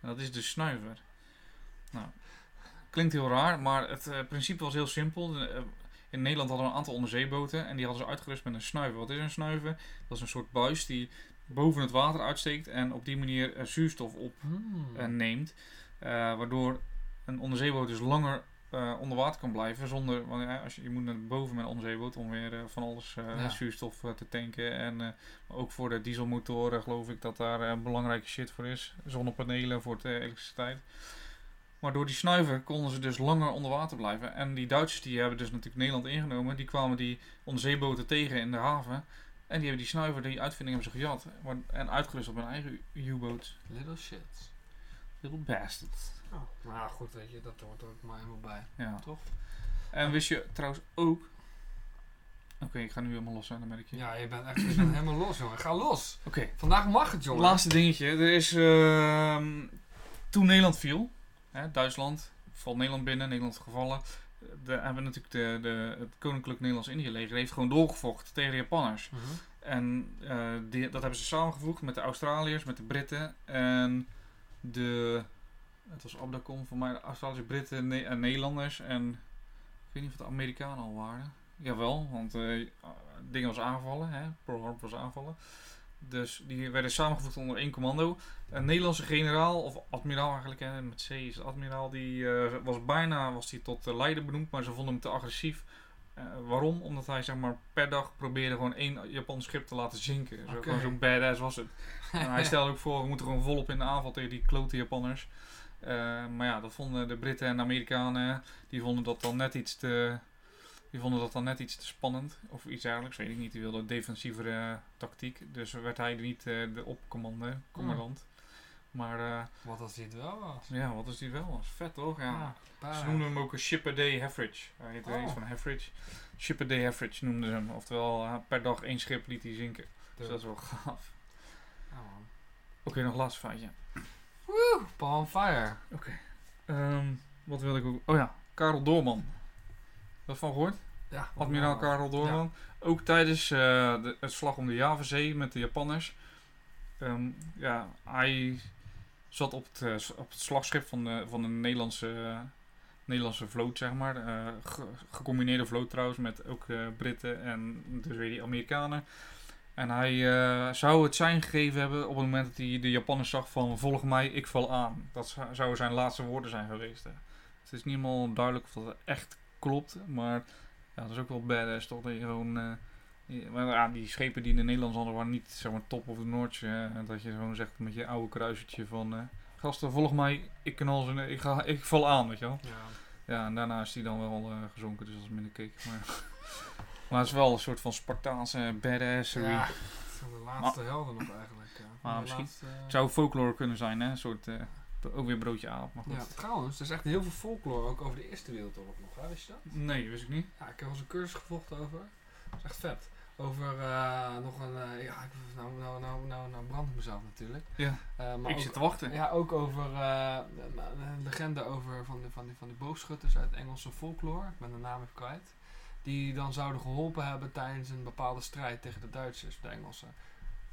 En dat is de snuiver. Nou, klinkt heel raar, maar het eh, principe was heel simpel. De, eh, in Nederland hadden we een aantal onderzeeboten en die hadden ze uitgerust met een snuiver. Wat is een snuiver? Dat is een soort buis die boven het water uitsteekt en op die manier eh, zuurstof Hmm. opneemt. Eh, waardoor een onderzeeboot dus langer eh, onder water kan blijven zonder, want ja, als je, je moet naar boven met een onderzeeboot om weer eh, van alles Ja. zuurstof te tanken en ook voor de dieselmotoren geloof ik dat daar belangrijke shit voor is. Zonnepanelen voor de elektriciteit. Maar door die snuiver konden ze dus langer onder water blijven. En die Duitsers die hebben dus natuurlijk Nederland ingenomen. Die kwamen die onderzeeboten tegen in de haven. En die hebben die snuiver, die uitvinding hebben ze gejat. En uitgerust op hun eigen U-boot. Little shit. Little bastards. Oh. Maar ja, goed, weet je, dat hoort er ook maar helemaal bij. Ja. Toch? En wist je trouwens ook... Oké, ik ga nu helemaal los zijn, dan merk je. Ja, je bent echt je bent helemaal los, jongen. Ga los. Oké. Vandaag mag het, jongen. Laatste dingetje. Er is... ehm, toen Nederland viel... Hè, Duitsland... Valt Nederland binnen. Nederland gevallen. De, hebben we natuurlijk de, de, het Koninklijk Nederlands-Indië leger heeft gewoon doorgevochten tegen de Japanners. Mhm. En eh, die, dat hebben ze samengevoegd met de Australiërs, met de Britten en de. Het was Abdacom voor mij, de Australische Britten Ne- en Nederlanders. En ik weet niet of de Amerikanen al waren. Jawel, want eh dingen was aangevallen, hè? Pearl Harbor was aangevallen. Dus die werden samengevoegd onder één commando. Een Nederlandse generaal, of admiraal eigenlijk, hè, met C is het admiraal, die eh, was bijna was die tot eh, leider benoemd, maar ze vonden hem te agressief. Eh, waarom? Omdat hij zeg maar per dag probeerde gewoon één Japans schip te laten zinken. Zo, Zo'n badass was het. En hij *laughs* stelde ook voor, we moeten gewoon volop in de aanval tegen die klote Japanners. Eh, maar ja, dat vonden de Britten en de Amerikanen, die vonden dat dan net iets te... Die vonden dat dan net iets te spannend. Of iets dergelijks, weet ik niet. Die wilden defensievere tactiek. Dus werd hij niet eh, de opcommandant. commandant. Maar eh, Wat als hij het wel was. ja, wat is die wel? Is vet toch? Ja. badass. Ze noemden hem ook een Ship a Day Heffridge. Hij heette Oh. iets van Heffridge. Ship a Day noemden ze hem. Oftewel, per dag één schip liet hij zinken. Dus dat is wel gaaf. Man. Oké, nog laatste feitje. Paul on fire. Ehm, wat wil ik ook... Oh ja, Karel Doorman. Dat van gehoord? Ja, Admiraal ja. Karel Doorman. Ook tijdens eh, de, het slag om de Javazee met de Japanners. Ehm, ja, hij zat op het, eh, op het slagschip van de, van de Nederlandse, eh, Nederlandse vloot, zeg maar. Ge- gecombineerde vloot trouwens, met ook Britten en dus weer die Amerikanen. En hij eh, zou het zijn gegeven hebben op het moment dat hij de Japanners zag van volg mij, ik val aan. Dat zou- zouden zijn laatste woorden zijn geweest. Hè. Het is niet helemaal duidelijk of dat echt klopt, maar ja, dat is ook wel badass toch? Dat je gewoon... eh, je- maar ja, die schepen die in de Nederlandse hadden waren niet zeg maar top of the notch. eh, en dat je gewoon zegt met je oude kruisertje van... gasten, volg mij, ik, kan al ik, ga, ik val aan, weet je wel. Ja. Ja, en daarna is die dan wel gezonken, dus dat is minder kick. Maar, *laughs* maar het is wel een soort van Spartaanse badassery. Ja, het zijn de laatste helden nog eigenlijk. Ja. Maar misschien- laatste, Het zou folklore kunnen zijn, hè? Een soort... eh, ook weer broodje aap, maar goed. Ja, trouwens, er is echt heel veel folklore ook over de Eerste Wereldoorlog nog. Hè? Wist je dat? Nee, wist ik niet. Ja, ik heb wel eens een cursus gevolgd over. Dat is echt vet. Over eh, nog een. eh, ja, ik, nou, nou, nou, nou, nou brand ik mezelf natuurlijk. Ja, maar ik ook, zit te wachten. Ja, ook over een, legende over van de, van, die, van die boogschutters uit Engelse folklore. Ik ben de naam even kwijt. Die dan zouden geholpen hebben tijdens een bepaalde strijd tegen de Duitsers, de Engelsen.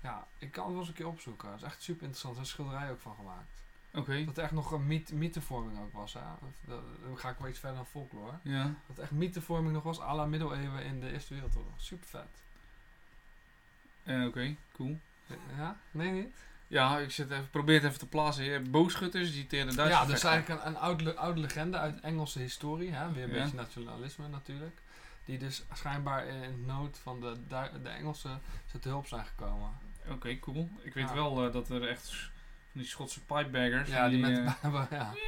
Ja, ik kan het wel eens een keer opzoeken. Dat is echt super interessant. Er is een schilderij ook van gemaakt. Oké. Dat er echt nog een mythe, mythevorming ook was. Hè? Dat, dat- dan ga ik wel iets verder dan folklore. Ja. Dat echt mythevorming nog was à la middeleeuwen in de Eerste Wereldoorlog. Super vet. Eh, Oké, cool. Ja? Nee, niet? Ja, ik zit even, probeer het even te plaatsen. Je hebt boogschutters die tegen de Duitsers ja, dus vechten. eigenlijk een, een oude, oude legende uit Engelse historie. Hè? Weer een Ja. beetje nationalisme natuurlijk. Die dus schijnbaar in nood van de, de Engelsen te hulp zijn gekomen. Oké, cool. Ik weet Ja. wel eh, dat er echt van die Schotse pipebaggers... Ja, die, met eh, de ja. *laughs*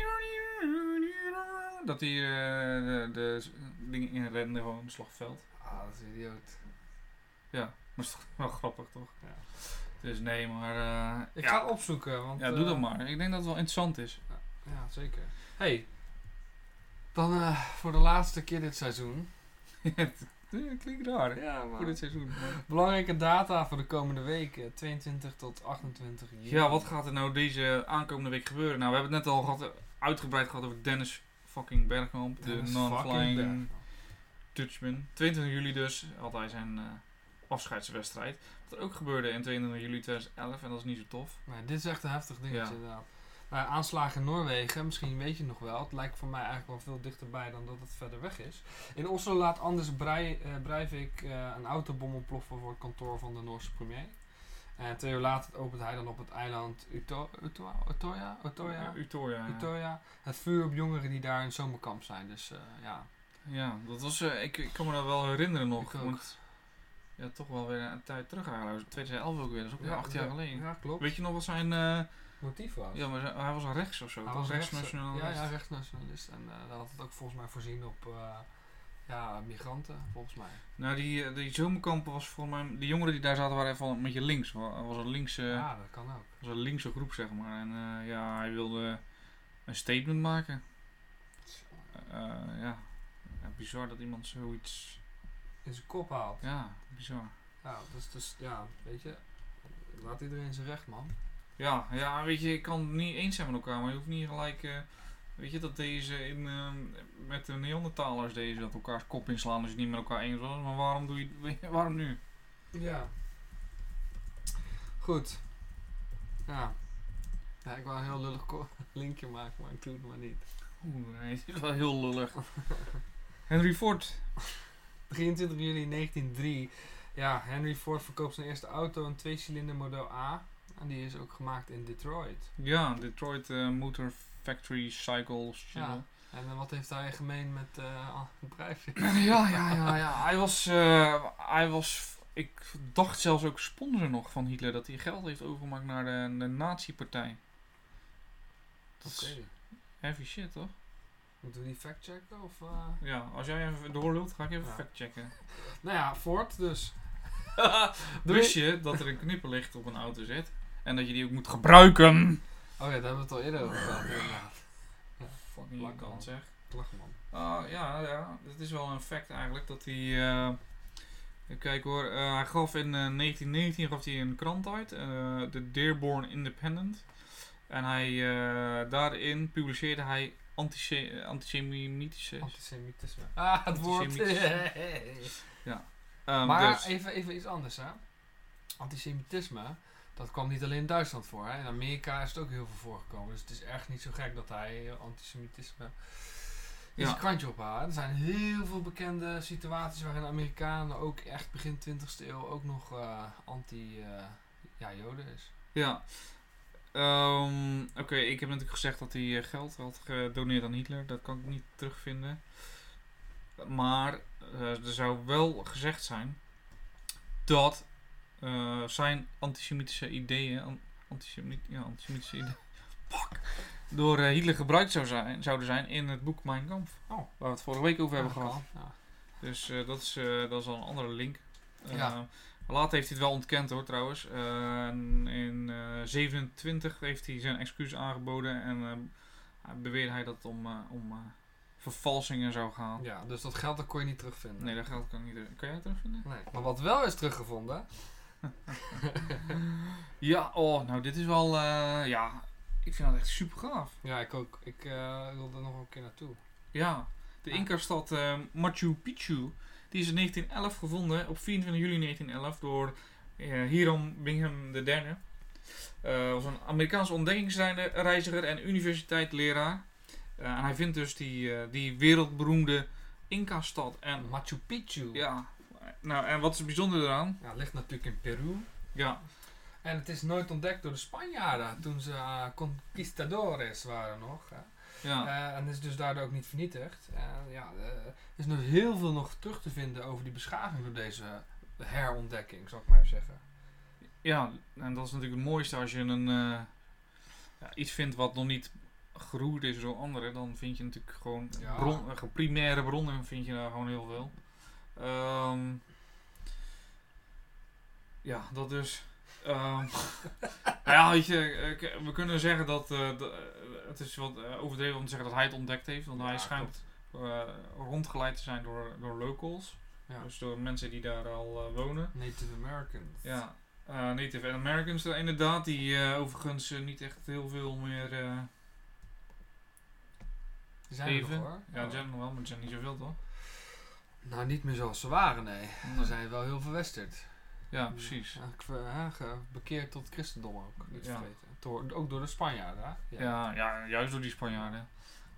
Dat die eh, de, de dingen inrenden gewoon het slagveld. Ah, dat is idioot. Maar is toch wel grappig, toch? Ja. Dus nee, maar... Ik ja, ga het opzoeken. Want, ja, doe dat maar. Ik denk dat het wel interessant is. Ja, zeker. Hey, dan voor de laatste keer dit seizoen. *laughs* het klinkt raar? Ja, Voor dit seizoen. maar- Belangrijke data voor de komende weken, 22 tot 28 juli. Ja, wat gaat er nou deze aankomende week gebeuren? Nou, we hebben het net al gehad, eh, uitgebreid gehad over Dennis fucking Bergkamp. De non-flying Dutchman. 22 juli dus had hij zijn eh, afscheidswedstrijd. Wat er ook gebeurde in 22 juli 2011 en dat is niet zo tof. Nee, dit is echt een heftig dingetje Ja. inderdaad. Nou, aanslagen in Noorwegen, misschien weet je nog wel. Het lijkt voor mij eigenlijk wel veel dichterbij dan dat het verder weg is. In Oslo laat Anders Brei, eh, Breivik eh, een autobom ontploffen voor het kantoor van de Noorse premier. En twee uur later opent hij dan op het eiland Uto, Uto, Utoya, Utoya, Utoya. Utoya het vuur op jongeren die daar in zomerkamp zijn. Dus eh, ja, Ja, dat was, eh, ik, ik kan me dat wel herinneren nog. Want ja, toch wel weer een tijd terug eigenlijk. 2011 ook weer, dat is ook weer Ja, acht jaar ja, geleden. Ja, klopt. Weet je nog wat zijn... motief was? ja, maar hij was rechts of zo. Hij was rechts, rechtsnationalist. Ja, ja, rechtsnationalist. En eh dat had het ook volgens mij voorzien op eh, ja, migranten, volgens mij. Nou, die, eh, die zomerkampen was volgens mij... Die jongeren die daar zaten waren even een beetje links. Wa- was een linkse, ja, dat kan ook. was een linkse groep, zeg maar. En ja, hij wilde een statement maken. Eh, ja. ja, bizar dat iemand zoiets... In zijn kop haalt. Ja, bizar. Ja, dus, dus ja, weet je, laat iedereen zijn recht, man. Ja, ja, weet je, ik kan het niet eens zijn met elkaar, maar je hoeft niet gelijk... eh, weet je, dat deze in, eh, met de Neandertalers deze dat elkaars kop inslaan als je het niet met elkaar eens was. Maar waarom doe je... Waarom nu? Ja. Goed. Ja. Ja, ik wou een heel lullig *laughs* linkje maken, maar ik doe het maar niet. Oeh, nee, het is wel heel lullig. *laughs* Henry Ford. 23 juli 1903. Ja, Henry Ford verkoopt zijn eerste auto, een tweecilinder model A. En die is ook gemaakt in Detroit. Ja, Detroit eh, Motor Factory Cycle Channel. En eh, wat heeft hij gemeen met eh bedrijf? *laughs* Ja, ja, ja, ja. Hij was, hij was, ik dacht zelfs ook sponsor nog van Hitler, dat hij geld heeft overgemaakt naar de, de nazi-partij. Dat Oké. is heavy shit, toch? Moeten we die fact checken? Of? Ja, als jij even doorlult, ga ik even Ja. factchecken. *laughs* Nou ja, Ford dus. *laughs* Wist je dat er een knipperlicht op een auto zit? En dat je die ook moet gebruiken? Oh ja, daar hebben we het al eerder over gehad. inderdaad. Fucking Lachen, man. zeg. Man. Ah, ja, ja, het is wel een fact eigenlijk dat hij. eh, kijken hoor, eh, hij gaf in eh, 1919 gaf hij een krant uit, eh, de Dearborn Independent. En hij, eh, daarin publiceerde hij antisemitische. Antisemitisme. Ah, het woord. Antisemitisch. Ehm, maar dus- even, even iets anders hè. Antisemitisme, dat kwam niet alleen in Duitsland voor. Hè. In Amerika is het ook heel veel voorgekomen. Dus het is echt niet zo gek dat hij eh, antisemitisme in Ja. zijn krantje ophaalde. Er zijn heel veel bekende situaties waarin Amerikanen ook echt begin 20e eeuw ook nog eh, anti-joden is. Ja. Ehm, Oké, ik heb natuurlijk gezegd dat hij eh, geld had gedoneerd aan Hitler. Dat kan ik niet terugvinden. Maar eh, er zou wel gezegd zijn dat eh, zijn antisemitische ideeën, ja, antisemitische ideeën, *laughs* fuck, door eh, Hitler gebruikt zou zijn, zouden zijn in het boek Mein Kampf. Oh. Waar we het vorige week over hebben gehad. Ja. Dus eh, dat, is, dat is al een andere link. Ja. Later heeft hij het wel ontkend hoor trouwens. En in eh 27 heeft hij zijn excuus aangeboden en beweerde hij dat het om, om vervalsingen zou gaan. ja, dus dat geld dat kon je niet terugvinden. Nee, dat geld kan ik niet. terug- Kan jij het terugvinden? Nee, Maar wat wel is teruggevonden, *laughs* Ja, oh, nou dit is wel, eh, ja, ik vind dat echt super gaaf. ja ik ook, ik eh, wil er nog een keer naartoe. Ja, de Ja. Inca-stad eh, Machu Picchu, die is in 1911 gevonden, op 24 juli 1911, door Hiram Bingham III. Eh was een Amerikaanse ontdekkingsreiziger en universiteitleraar. En hij vindt dus die, die wereldberoemde Inca-stad. En Machu Picchu. ja, nou, en wat is het bijzonder eraan? Ja, het ligt natuurlijk in Peru. Ja, En het is nooit ontdekt door de Spanjaarden toen ze eh, conquistadores waren nog. hè. ja, Eh, en is dus daardoor ook niet vernietigd. Ja, eh, er is nog heel veel nog terug te vinden over die beschaving door deze herontdekking, zou ik maar zeggen. ja, en dat is natuurlijk het mooiste als je een, eh, ja, iets vindt wat nog niet geroerd is door anderen. Dan vind je natuurlijk gewoon Ja. bron, eh, primaire bronnen vind je daar gewoon heel veel. Ehm, ja, dat dus. Ehm, *laughs* ja, weet je, we kunnen zeggen dat eh, eh, het is wat eh, overdreven om te zeggen dat hij het ontdekt heeft, want hij schijnt eh, rondgeleid te zijn door, door locals, Ja. dus door mensen die daar al wonen. Native American. Ja, Native Americans inderdaad, die overigens niet echt heel veel meer zijn er nog hoor. Ja, zijn er nog wel, maar er zijn niet zoveel toch? Nou, niet meer zoals ze waren, nee. Ze zijn wel heel verwesterd. Ja, precies. Ja, ge- bekeerd tot het christendom ook, niet Ja. vergeten. Door, ook door de Spanjaarden, hè? Ja, ja, juist door die Spanjaarden.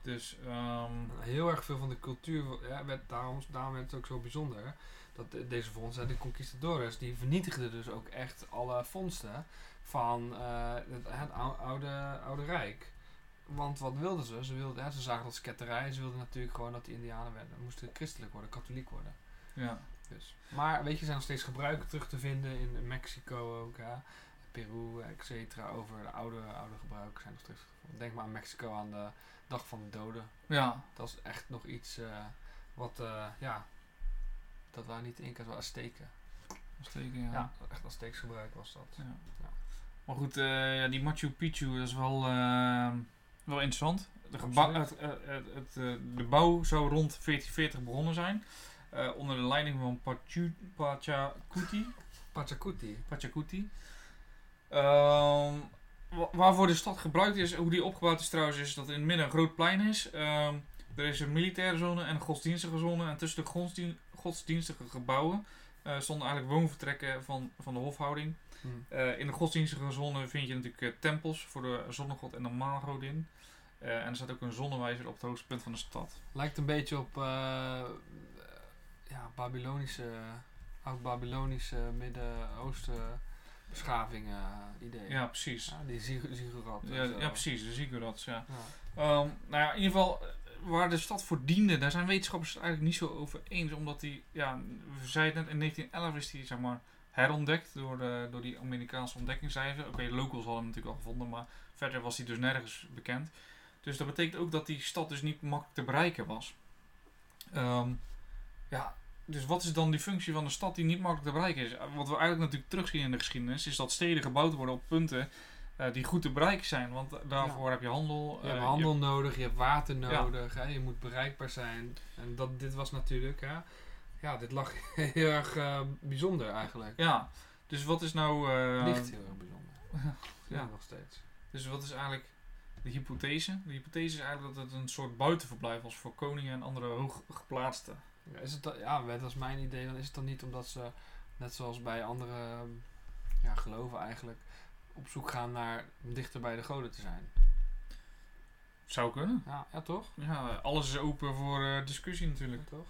Dus, ehm, Heel erg veel van de cultuur, ja, werd, daarom, daarom werd het ook zo bijzonder. hè, Dat de- deze vondsten, de conquistadores, die vernietigden dus ook echt alle vondsten van eh, het, het ou- oude, oude Rijk. Want wat wilden ze? Ze, wilden, hè, ze zagen dat als ketterij. Ze wilden natuurlijk gewoon dat de Indianen werden, moesten christelijk worden, katholiek worden. ja. Dus. Maar weet je, er zijn nog steeds gebruiken terug te vinden in Mexico ook. Hè? Peru, et cetera. Over de oude, oude gebruiken zijn nog terug. Denk maar aan Mexico aan de dag van de doden. Ja, Dat is echt nog iets eh, wat, eh, ja, dat waren niet de Inca's, wel Azteken. steken, ja. Ja, echt Azteeks gebruik was dat. Ja. Ja. Maar goed, eh, ja, die Machu Picchu dat is wel, wel interessant. De, gebouw, het, Absoluut. eh, het, eh, de bouw zou rond 1440 begonnen zijn. eh, onder de leiding van Pachu, Pachacuti. Pachacuti. Pachacuti. Ehm, wa- waarvoor de stad gebruikt is, hoe die opgebouwd is trouwens, is dat in het midden een groot plein is. Ehm, er is een militaire zone en een godsdienstige zone. En tussen de godsdien- godsdienstige gebouwen eh, stonden eigenlijk woonvertrekken van, van de hofhouding. Hm. Eh, in de godsdienstige zone vind je natuurlijk eh, tempels voor de zonnegod en de maangodin. Eh, en er staat ook een zonnewijzer op het hoogste punt van de stad. Lijkt een beetje op eh, ja, Babylonische, oud-Babylonische Midden-Oosten beschaving eh, idee. Ja, precies. Ja, die zig- ziggurat. Ja, ja precies, de ziggurats, ja. Ja. Ehm, nou ja, in ieder geval, waar de stad voor diende, daar zijn wetenschappers het eigenlijk niet zo over eens. Omdat die, ja, we zeiden net, in 1911 is die, zeg maar, herontdekt door, de, door die Amerikaanse ontdekkingsreizen. Oké, locals hadden hem natuurlijk al gevonden, maar verder was die dus nergens bekend. Dus dat betekent ook dat die stad dus niet makkelijk te bereiken was. Ehm, ja, dus wat is dan die functie van een stad die niet makkelijk te bereiken is? Wat we eigenlijk natuurlijk terugzien in de geschiedenis, is dat steden gebouwd worden op punten eh, die goed te bereiken zijn. Want daarvoor heb je handel. Je hebt eh, handel nodig, je hebt water Ja. nodig, hè, je moet bereikbaar zijn. En dat, dit was natuurlijk, hè, ja, dit lag *laughs* heel erg eh, bijzonder eigenlijk. ja, dus wat is nou. eh, Ligt heel erg bijzonder. *laughs* Ja. ja, nog steeds. Dus wat is eigenlijk de hypothese? De hypothese is eigenlijk dat het een soort buitenverblijf was voor koningen en andere hooggeplaatsten. Ja, is het dan, ja, dat was mijn idee. Dan is het dan niet omdat ze, net zoals bij andere ja, geloven eigenlijk, op zoek gaan naar dichter bij de goden te zijn. Zou kunnen. Ja, ja toch? Ja, alles is open voor eh, discussie natuurlijk. Ja, toch?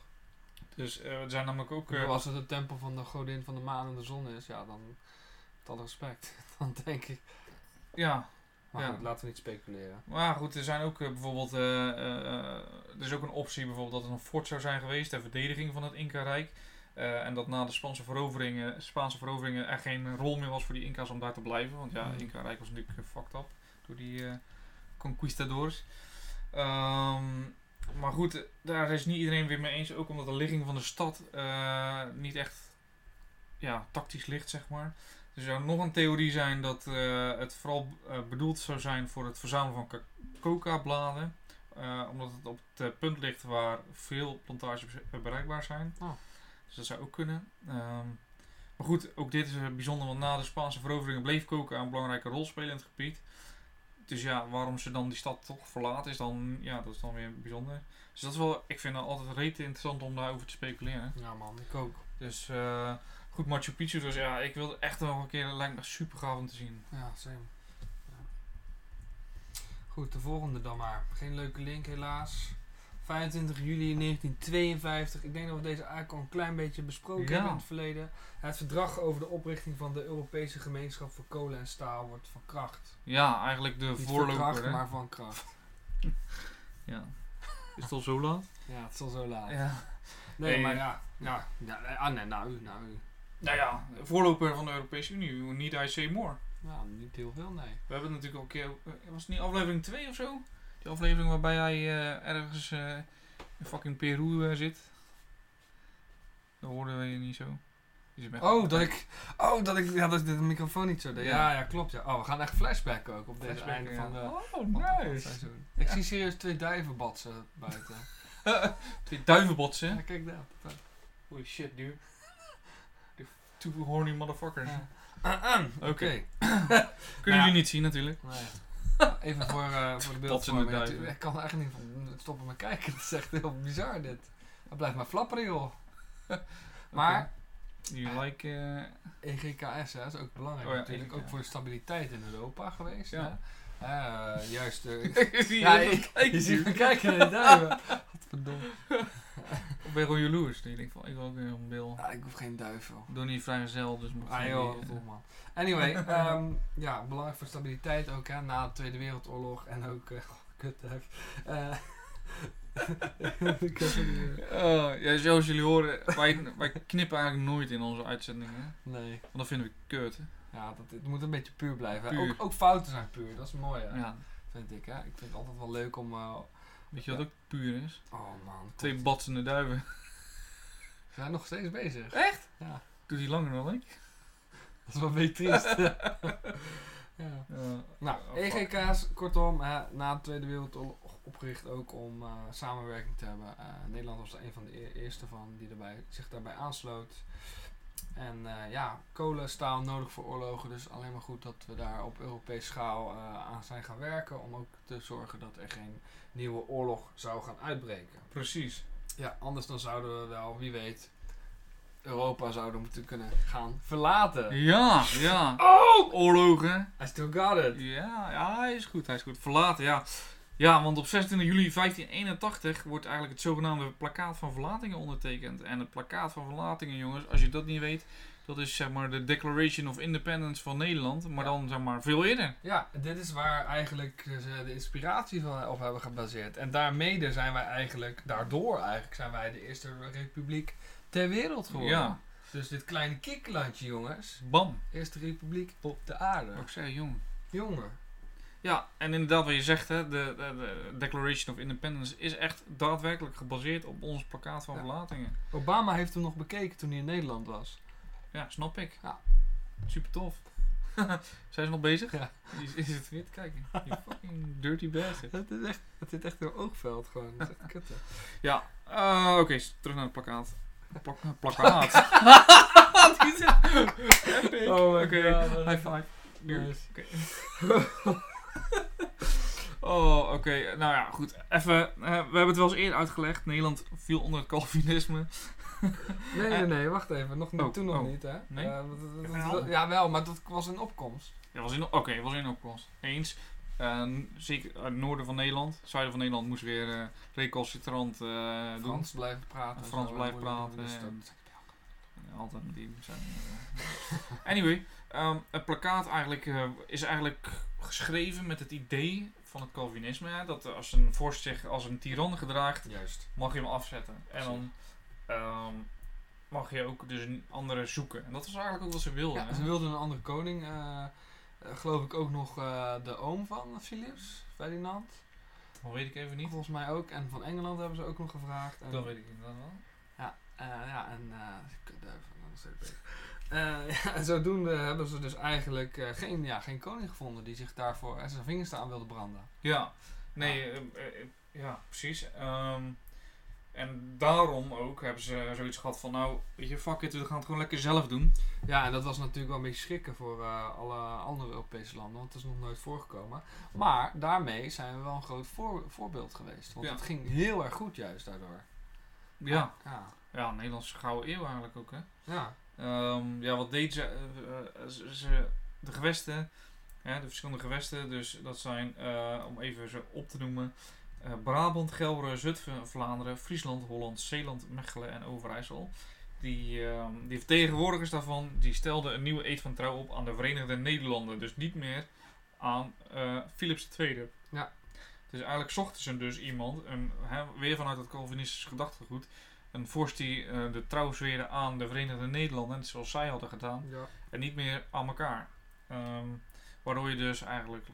Dus eh, er zijn namelijk ook. Eh, als het de tempel van de godin van de maan en de zon is, ja, dan met alle respect. *laughs* Dan denk ik. ja, Maar Ja. goed, laten we niet speculeren. maar goed, er zijn ook eh, bijvoorbeeld. eh, eh, er is ook een optie bijvoorbeeld dat er een fort zou zijn geweest ter verdediging van het Inca-rijk. En dat na de Spaanse veroveringen, Spaanse veroveringen er geen rol meer was voor die Inca's om daar te blijven. Want ja, Mhm. het Inca-rijk was natuurlijk fucked up door die conquistadors. Ehm, maar goed, daar is niet iedereen weer mee eens. Ook omdat de ligging van de stad niet echt ja, tactisch ligt, zeg maar. Er zou nog een theorie zijn dat eh, het vooral eh, bedoeld zou zijn voor het verzamelen van ca- coca-bladen. Eh, omdat het op het punt ligt waar veel plantages be- bereikbaar zijn. Oh. Dus dat zou ook kunnen. Ehm, maar goed, ook dit is bijzonder, want na de Spaanse veroveringen bleef coca een belangrijke rol spelen in het gebied. Dus ja, waarom ze dan die stad toch verlaten is dan, ja, dat is dan weer bijzonder. Dus dat is wel, ik vind het altijd rete interessant om daarover te speculeren. Ja man, ik ook. Dus eh, goed, Machu Picchu, dus ja, ik wil echt nog een keer, dat lijkt me super gaaf om te zien. Ja, same. Ja. Goed, de volgende dan maar. Geen leuke link helaas. 25 juli 1952. Ik denk dat we deze eigenlijk al een klein beetje besproken Ja. hebben in het verleden. Het verdrag over de oprichting van de Europese gemeenschap voor kolen en staal wordt van kracht. Ja, eigenlijk de Niet van voorloper. kracht, hè? maar van kracht. *laughs* Ja. Is het al zo laat? Ja, het is al zo laat. Ja. Nee, maar ja. ja, ja ah, nee, nou u, nou u. Nou ja, voorloper van de Europese Unie, niet I say more. Ja, niet heel veel, nee. We hebben natuurlijk al een keer, eh, was het niet aflevering 2 of zo? Die aflevering waarbij hij eh, ergens eh, in fucking Peru zit. Dat hoorden we je niet zo. Oh, dat ik, oh, dat ik, ja, dat ik de microfoon niet zo deed. Ja. Ja, klopt. Ja. Oh, we gaan echt flashbacken ook op deze einde ja. van de Oh, nice. seizoen. Ik zie serieus twee duiven batsen buiten. *laughs* Twee duivenbotsen. ja, kijk daar. Holy shit, dude. Two horny motherfuckers. Ja. Oké. Oké. *coughs* *coughs* Kunnen Nou jullie niet zien natuurlijk. Nee. Even voor, eh, voor de beeldvorming. Ik kan er eigenlijk niet van stoppen met kijken. *laughs* Het is echt heel bizar dit. Hij blijft maar flapperen joh. *laughs* Maar You like... eh, EGKS hè, is ook belangrijk Oh ja, natuurlijk. Ook EGKS. voor de stabiliteit in Europa geweest. Ja. Hè? Juist. eh, *laughs* ja, je ik, dat? je ziet me kijken *laughs* naar de duiven. Godverdomme. Of ben je gewoon jaloers? Je denkt van, ik wil ook weer een bil. Ja, ik hoef geen duiven. Ik doe niet vrijgezel, dus mag Ah joh, man. Anyway, *laughs* ehm, ja, belangrijk voor stabiliteit ook hè, na de Tweede Wereldoorlog en ook, eh, kut, ik het niet. Eh, ja, zoals jullie horen, wij, wij knippen eigenlijk nooit in onze uitzendingen. Nee. Want dat vinden we kut. hè. Ja, dat, het moet een beetje puur blijven. Puur. Ook, ook fouten zijn puur, dat is mooi, hè? Ja. vind ik. Hè? Ik vind het altijd wel leuk om... eh, Weet je wat ook puur is? oh man, Twee komt- batsende duiven. we zijn nog steeds bezig. Echt? Ja, Doet hij langer dan ik? dat is wel een beetje triest. *laughs* *laughs* ja. Ja. Nou, Ja, EGK's, kortom, na de Tweede Wereldoorlog opgericht ook om eh, samenwerking te hebben. Eh, Nederland was er een van de e- eerste van die erbij, zich daarbij aansloot. En eh, ja, kolen, staal nodig voor oorlogen. Dus alleen maar goed dat we daar op Europese schaal eh, aan zijn gaan werken. Om ook te zorgen dat er geen nieuwe oorlog zou gaan uitbreken. Precies. Ja, anders dan zouden we wel, wie weet, Europa zouden moeten kunnen gaan verlaten. Ja, ja. Oh! Oorlogen. I still got it. Ja, ja, hij is goed, hij is goed. Verlaten, ja. Ja, want op 26 juli 1581 wordt eigenlijk het zogenaamde plakkaat van verlatingen ondertekend. En het plakkaat van verlatingen, jongens, als je dat niet weet, dat is zeg maar de Declaration of Independence van Nederland, maar Ja. dan zeg maar veel eerder. Ja, dit is waar eigenlijk ze de inspiratie van op hebben gebaseerd. En daarmee zijn wij eigenlijk, daardoor eigenlijk, zijn wij de eerste republiek ter wereld geworden. Ja. Dus dit kleine kikkerlandje, jongens. Bam. Eerste republiek op de aarde. Wat ik zei, jongen. Jongen. Ja, en inderdaad wat je zegt, hè, de, de, de Declaration of Independence is echt daadwerkelijk gebaseerd op ons plakkaat van Ja. verlatingen. Obama heeft hem nog bekeken toen hij in Nederland was. Ja, snap ik. Ja. Super tof. *laughs* Zijn ze nog bezig? Ja. Is, is het weer te kijken? You *laughs* fucking dirty bastard. Het, is echt, het zit echt in mijn oogveld gewoon. Dat is echt kutte. Ja, eh, oké, terug naar het plakkaat. Plak, *laughs* plakkaat. Oh my Oké, God. high five. Nice. Oké. *laughs* oh, oké. Nou ja, goed. Even, eh, we hebben het wel eens eerder uitgelegd. Nederland viel onder het Calvinisme. *laughs* Nee, nee, nee, wacht even. Nog niet, Oh, toen nog oh. niet, hè? Nee? Eh, dat- dat- dat- Wel. dat- ja, wel, maar dat was in opkomst. Ja, was in, oké, was in opkomst. Eens. Eh, n- zeker het noorden van Nederland. Het zuiden van Nederland moest weer eh recalcitrant eh doen. Frans blijven praten. en Frans blijven praten Altijd met die zijn. eh. anyway, ehm, het plakkaat eigenlijk, eh, is eigenlijk geschreven met het idee van het Calvinisme. Hè, dat als een vorst zich als een tiran gedraagt, Juist. mag je hem afzetten. En dan ehm, mag je ook dus een andere zoeken. En dat was eigenlijk ook wat ze wilden. Ja, hè. ze wilden een andere koning. eh, eh, geloof ik ook nog de oom van Philips, Ferdinand. Dat weet ik even niet. Volgens mij ook. En van Engeland hebben ze ook nog gevraagd. En, Dat weet ik inderdaad wel. eh, ja, en uh, kutduiven, dan nog steeds bezig. Eh, *laughs* ja, en zodoende hebben ze dus eigenlijk eh, geen, ja, geen koning gevonden die zich daarvoor zijn vingers aan wilde branden. Ja, nee, eh, eh, ja, precies. Ehm, en daarom ook hebben ze zoiets gehad van, nou, weet je, fuck it, we gaan het gewoon lekker zelf doen. Ja, en dat was natuurlijk wel een beetje schrikken voor alle andere Europese landen, want dat is nog nooit voorgekomen. Maar daarmee zijn we wel een groot voor- voorbeeld geweest. Want Ja. het ging heel erg goed juist daardoor. Ja, Ja. ja Nederlandse gouden eeuw eigenlijk ook, hè. Ja. Ehm, ja, wat deed ze? eh, eh, ze, de gewesten, hè, de verschillende gewesten, dus dat zijn, eh, om even ze op te noemen, Brabant, Gelre, Zutphen, Vlaanderen, Friesland, Holland, Zeeland, Mechelen en Overijssel. Die, ehm, die vertegenwoordigers daarvan, die stelden een nieuwe eed van trouw op aan de Verenigde Nederlanden. Dus niet meer aan Philips II. Ja. Dus eigenlijk zochten ze dus iemand, een, hè, weer vanuit het Calvinistisch gedachtegoed, een vorst die eh, de trouw zweerde aan de Verenigde Nederlanden, zoals zij hadden gedaan, ja. en niet meer aan elkaar. Ehm, waardoor je dus eigenlijk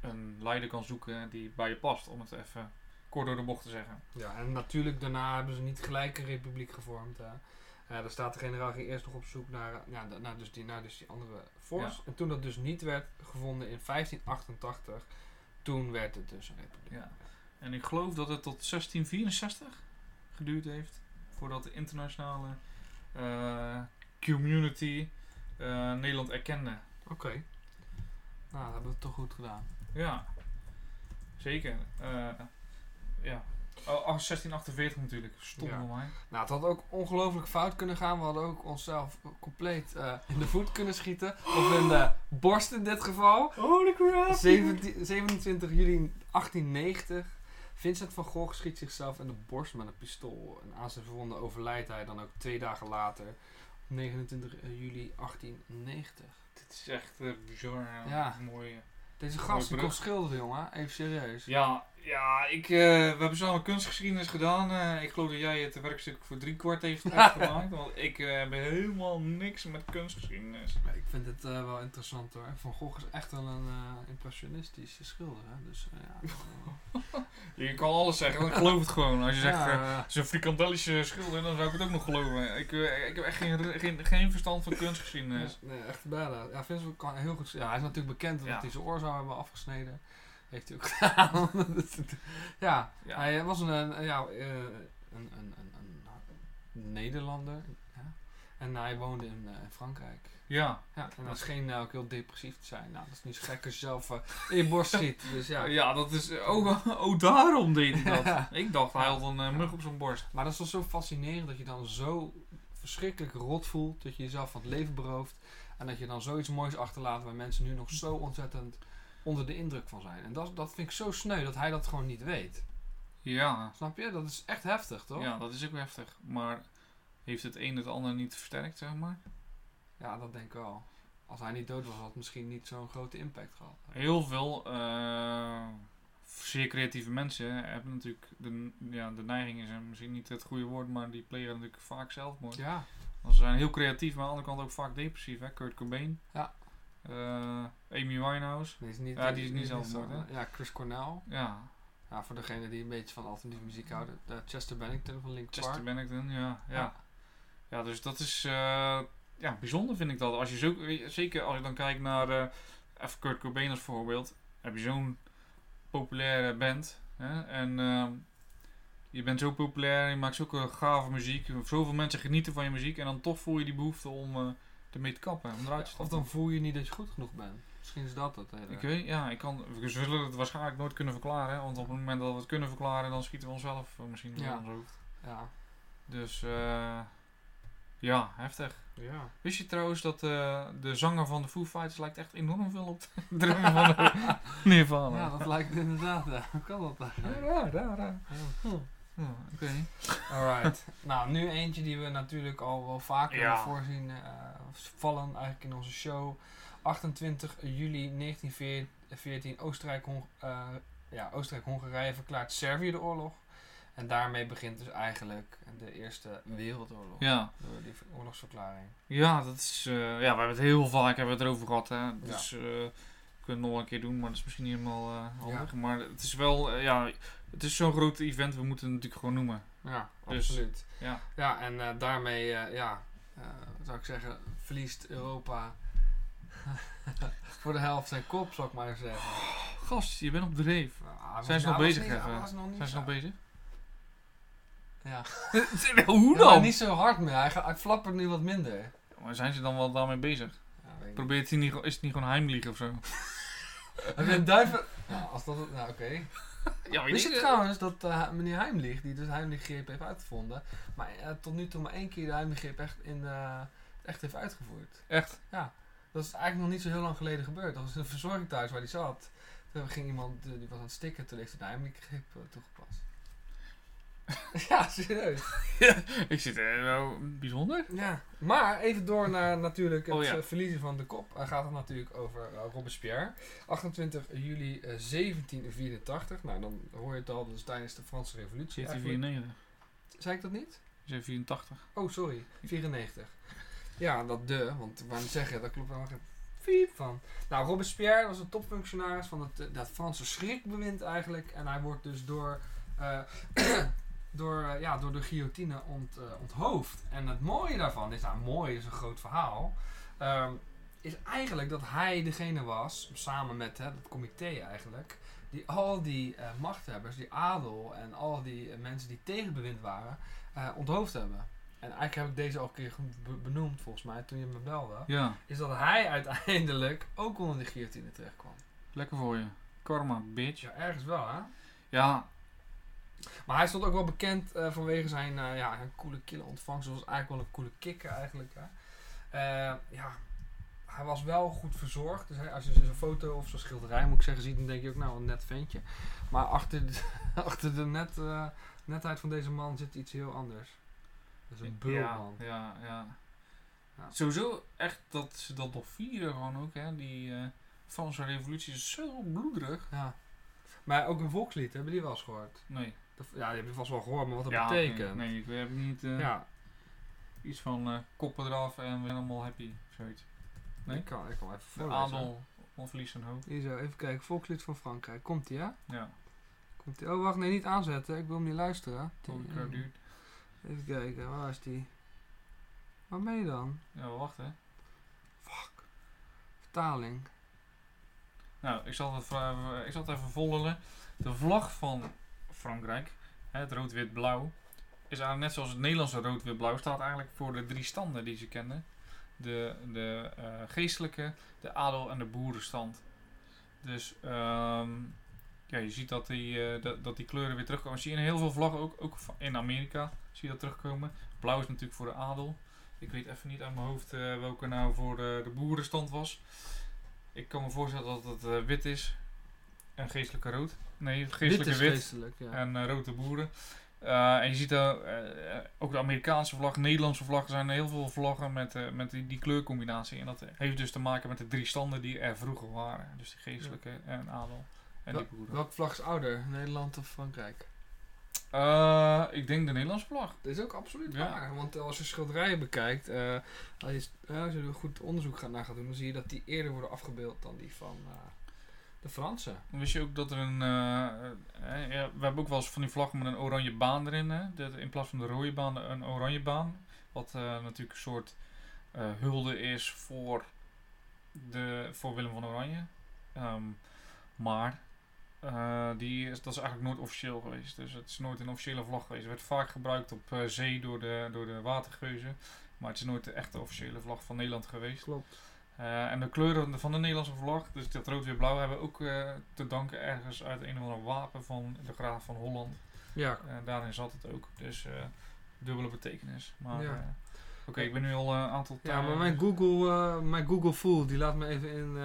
een leider kan zoeken die bij je past, om het even kort door de bocht te zeggen. Ja, en natuurlijk daarna hebben ze niet gelijk een republiek gevormd. Hè. Eh, daar staat de generaal ging eerst nog op zoek naar, ja, naar, dus die, naar dus die andere vorst. En toen dat dus niet werd gevonden in 1588, toen werd het dus een republiek. Ja. En ik geloof dat het tot 1664 geduurd heeft voordat de internationale eh, community eh, Nederland erkende. Oké. Nou, dat hebben we toch goed gedaan. Ja, zeker. Eh, ja. Oh, 1648 natuurlijk. Stom Ja. mij. Nou, het had ook ongelooflijk fout kunnen gaan. We hadden ook onszelf compleet eh, in de voet kunnen schieten. Of in de borst in dit geval. Holy crap! 17 27 juli 1890. Vincent van Gogh schiet zichzelf in de borst met een pistool. En aan zijn verwonden overlijdt hij dan ook twee dagen later. Op 29 juli 1890. Dit is echt eh, bizar. Ja. Mooi. Deze Mooie gast die kon schilderen, jongen. Even serieus. Ja, Ja, ik, eh, we hebben samen kunstgeschiedenis gedaan. Eh, ik geloof dat jij het werkstuk voor drie kwart heeft *laughs* gemaakt. Want ik eh, heb helemaal niks met kunstgeschiedenis. Ik vind het wel interessant hoor. Van Gogh is echt wel een impressionistische schilder. Hè? Dus ja. *laughs* Je kan alles zeggen, ik geloof het gewoon. Als je zegt, Ja, een frikandellische schilder, dan zou ik het ook nog geloven. Ik, ik heb echt geen, geen, geen verstand van kunstgeschiedenis. Nee, nee, echt bijna. Ja, Vincent kan heel goed. Ja, hij is natuurlijk bekend omdat Ja. hij zijn oor zou hebben afgesneden. Heeft hij ook gedaan. *laughs* ja, Ja. hij was een, een, ja, eh, een, een, een, een Nederlander. Ja. En hij woonde in eh, Frankrijk. Ja. Ja, en dat scheen nou ook heel depressief te zijn. Nou, dat is niet zo gek als je zelf eh, in je borst *laughs* schiet. Dus ja. Ja, dat is. Oh, oh, *laughs* daarom deed hij dat. Ik dacht, hij had een eh, mug op zijn borst. Maar dat is toch zo fascinerend dat je dan zo verschrikkelijk rot voelt. Dat je jezelf van het leven berooft. En dat je dan zoiets moois achterlaat waar mensen nu nog zo ontzettend onder de indruk van zijn. En dat, dat vind ik zo sneu dat hij dat gewoon niet weet. Ja. Snap je? Dat is echt heftig, toch? ja, dat is ook heftig. Maar heeft het een het ander niet versterkt, zeg maar? Ja, dat denk ik wel. Als hij niet dood was, had het misschien niet zo'n grote impact gehad. Heel veel eh, zeer creatieve mensen hebben natuurlijk de, ja, de neiging is misschien niet het goede woord, maar die plegen natuurlijk vaak zelfmoord. Ja, Want Ze zijn heel creatief, maar aan de andere kant ook vaak depressief. Hè? Kurt Cobain, Ja. Eh, Amy Winehouse, die is niet, Ja, die is niet zo- Ja, Chris Cornell. ja, Ja, voor degene die een beetje van alternatieve muziek houden. De Chester Bennington van Linkin Chester Park. Bennington, ja, ja. Ja, dus dat is eh, ja, bijzonder vind ik dat. Als je zo, zeker als je dan kijkt naar uh, even Kurt Cobain als voorbeeld. Heb je zo'n populaire band. Hè? En uh, je bent zo populair, je maakt zulke gave muziek. Zoveel mensen genieten van je muziek. En dan toch voel je die behoefte om uh, ermee te kappen. Om eruit te of dan voel je niet dat je goed genoeg bent. Misschien is dat het. Hele. Ik weet, ja, ik kan, we zullen het waarschijnlijk nooit kunnen verklaren. Want op het moment dat we het kunnen verklaren, dan schieten we onszelf misschien Ja. in ons hoofd. Ja. Dus uh, ja, heftig. Ja. Wist je trouwens dat uh, de zanger van de Foo Fighters lijkt echt enorm veel op de *laughs* drummer van de *laughs* Nirvana? Ja, dat lijkt inderdaad. Ja. Hoe kan dat? Ja, raar, raar, raar. Ja. Oké. Okay. Alright. *laughs* nou, nu eentje die we natuurlijk al wel vaker Ja. voorzien uh, vallen eigenlijk in onze show. 28 juli 1914 Oostenrijk-Hongarije uh, ja, Oostenrijk verklaart Servië de oorlog. En daarmee begint dus eigenlijk de Eerste Wereldoorlog. Ja. Door die oorlogsverklaring. Ja, dat is, uh, ja, we hebben het heel vaak hebben we het erover gehad. Hè. Dus ja. uh, we kunnen het nog een keer doen, maar dat is misschien niet helemaal uh, handig. Ja. Maar het is wel, ja, het is zo'n groot event, we moeten het natuurlijk gewoon noemen. Ja, Dus, absoluut. Ja, ja en uh, daarmee, ja, uh, zou ik zeggen, verliest Europa *laughs* voor de helft zijn kop, zou ik maar zeggen. Oh, gast, je bent op dreef. Ah, zijn ze nog bezig niet, even? Nog zijn ze nog bezig? Ja. *laughs* Hoe dan? Ja, niet zo hard meer, hij, hij flappert nu wat minder. Maar zijn ze dan wel daarmee bezig? Ja, Probeert hij niet, is het niet gewoon heimliegen of zo? *laughs* Heb je een duiven... Nou, als dat... Nou, oké. Okay. Ja, Wist je trouwens dat uh, meneer Heimlich, die dus Heimlich-greep heeft uitgevonden, maar uh, tot nu toe maar één keer de Heimlich-greep echt, in, uh, echt heeft uitgevoerd? Echt? Ja. Dat is eigenlijk nog niet zo heel lang geleden gebeurd. Dat was een verzorging thuis waar hij zat. Toen ging iemand, die was aan het stikken, toen heeft hij de Heimlich-greep toegepast. *laughs* ja, serieus. *laughs* ja, ik zit er wel bijzonder. Ja, maar even door naar natuurlijk het oh, ja. verliezen van de kop. Dan gaat het natuurlijk over uh, Robespierre. 28 juli uh, 1784. Nou, dan hoor je het al, dus tijdens de Franse Revolutie. 1794. Zei ik dat niet? 1784. Oh, sorry. 94. Ja, dat de, want gaan zeggen, dat klopt wel fiep van. Nou, Robespierre was een topfunctionaris van het dat Franse schrikbewind eigenlijk. En hij wordt dus door... Uh, *clears throat* door, ja, door de guillotine ont, uh, onthoofd. En het mooie daarvan is, nou mooi is een groot verhaal, um, is eigenlijk dat hij degene was, samen met hè, het comité eigenlijk, die al die uh, machthebbers, die adel en al die uh, mensen die tegen bewind waren, onthoofd hebben. En eigenlijk heb ik deze al een keer benoemd volgens mij toen je me belde. Ja. Is dat hij uiteindelijk ook onder de guillotine terecht kwam. Lekker voor je. Karma, bitch. Ja, ergens wel hè. Ja, maar hij stond ook wel bekend uh, vanwege zijn uh, ja, een coole kille ontvangst. Zoals eigenlijk wel een coole kikker eigenlijk. Hè. Uh, ja, hij was wel goed verzorgd. Dus hè, als je zo'n foto of zo'n schilderij moet ik zeggen ziet, dan denk je ook nou een net ventje. Maar achter de, *laughs* achter de net, netheid van deze man zit iets heel anders. Dat is een. Ja, ja, ja, ja. Sowieso echt dat ze dat nog vieren gewoon ook. Hè. Die Franse revolutie is zo bloederig. Ja. Maar ook een volkslied, hebben die wel eens gehoord? Nee. Ja, die heb je vast wel gehoord, maar wat dat Ja, betekent. Nee, nee, ik heb niet eh, Ja, iets van eh, koppen eraf en we zijn allemaal happy. Zoiets. Nee? ik kan, ik kan even voorlezen. adel onverliest zijn hoofd. Hier zo, even kijken. Volkslied van Frankrijk. Komt ie, hè? Ja, Komt ie. Oh, wacht, nee, niet aanzetten. Ik wil hem niet luisteren. tot het duurt. Even kijken, waar is die? Waar ben je dan? Ja, we wachten. Vertaling. Nou, ik zal het, vra- ik zal het even volgen. De vlag van Frankrijk, het rood-wit-blauw, is eigenlijk net zoals het Nederlandse rood-wit-blauw, staat eigenlijk voor de drie standen die ze kennen. De, de eh, geestelijke, de adel en de boerenstand. Dus ehm, ja, je ziet dat die, eh, dat, dat die kleuren weer terugkomen. Zie je in heel veel vlaggen, ook, ook in Amerika, zie je dat terugkomen. Blauw is natuurlijk voor de adel. Ik weet even niet uit mijn hoofd eh, welke nou voor de, boerenstand was. Ik kan me voorstellen dat het wit is. En geestelijke rood. Nee, geestelijke wit. is geestelijk, ja. En eh, rode boeren. Eh, en je ziet daar eh, ook de Amerikaanse vlag, Nederlandse vlag. Er zijn heel veel vlaggen met, met die, die kleurcombinatie. En dat heeft dus te maken met de drie standen die er vroeger waren. Dus die geestelijke en adel en die boeren. Welke vlag is ouder? Nederland of Frankrijk? Ik denk de Nederlandse vlag. Dat is ook absoluut Ja. waar. Want als je schilderijen bekijkt, als, je, als je er goed onderzoek gaat, naar gaat doen, dan zie je dat die eerder worden afgebeeld dan die van de Fransen. Wist je ook dat er een. eh, eh, ja, we hebben ook wel eens van die vlaggen met een oranje baan erin. Hè? Dat in plaats van de rode baan een oranje baan. Wat eh, natuurlijk een soort hulde is voor, de, voor Willem van Oranje. Ehm, maar die is, dat is eigenlijk nooit officieel geweest. Dus het is nooit een officiële vlag geweest. Het werd vaak gebruikt op zee door de, door de watergeuzen. Maar het is nooit de echte officiële vlag van Nederland geweest. Klopt. Eh, en de kleuren van de Nederlandse vlag, dus dat rood weer blauw, hebben we ook eh, te danken ergens uit een of ander wapen van de graaf van Holland. Ja, En daarin zat het ook. Dus dubbele betekenis. Maar Ja. oké, ik ben nu al een aantal ja maar mijn Google, mijn Google Fool, die laat me even in,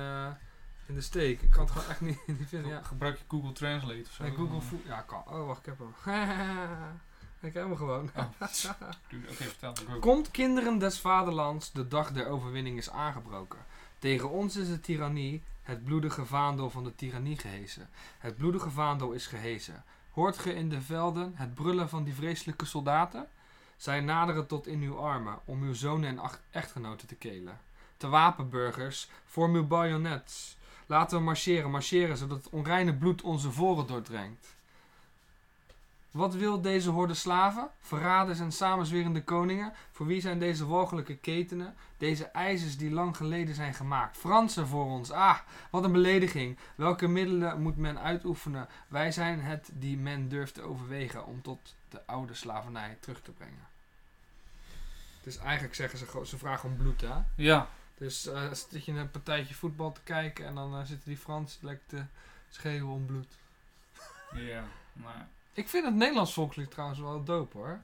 in de steek. Ik kan het gewoon echt niet, *laughs* niet vinden. Ja. Gebruik je Google Translate of zo? Mijn Google Fool, ja kan. Oh, wacht, ik heb hem. *laughs* ik heb hem gewoon. Oh. Komt kinderen des vaderlands, de dag der overwinning is aangebroken. Tegen ons is de tirannie, het bloedige vaandel van de tirannie gehezen. Het bloedige vaandel is gehezen. Hoort ge in de velden het brullen van die vreselijke soldaten? Zij naderen tot in uw armen, om uw zonen en echtgenoten te kelen. Te wapenburgers, vorm uw bajonets. Laten we marcheren, marcheren, zodat het onreine bloed onze voren doordrenkt. Wat wil deze horde slaven? Verraders en samenzwerende koningen? Voor wie zijn deze walgelijke ketenen? Deze ijzers die lang geleden zijn gemaakt. Fransen voor ons. Ah, wat een belediging. Welke middelen moet men uitoefenen? Wij zijn het die men durft te overwegen om tot de oude slavernij terug te brengen. Dus eigenlijk zeggen ze, gewoon- ze vragen om bloed, hè? Ja, Dus zit je een partijtje voetbal te kijken en dan eh, zitten die Fransen lekker te schreeuwen om bloed. ja. Ja. Ik vind het Nederlands volkslied trouwens wel dope hoor.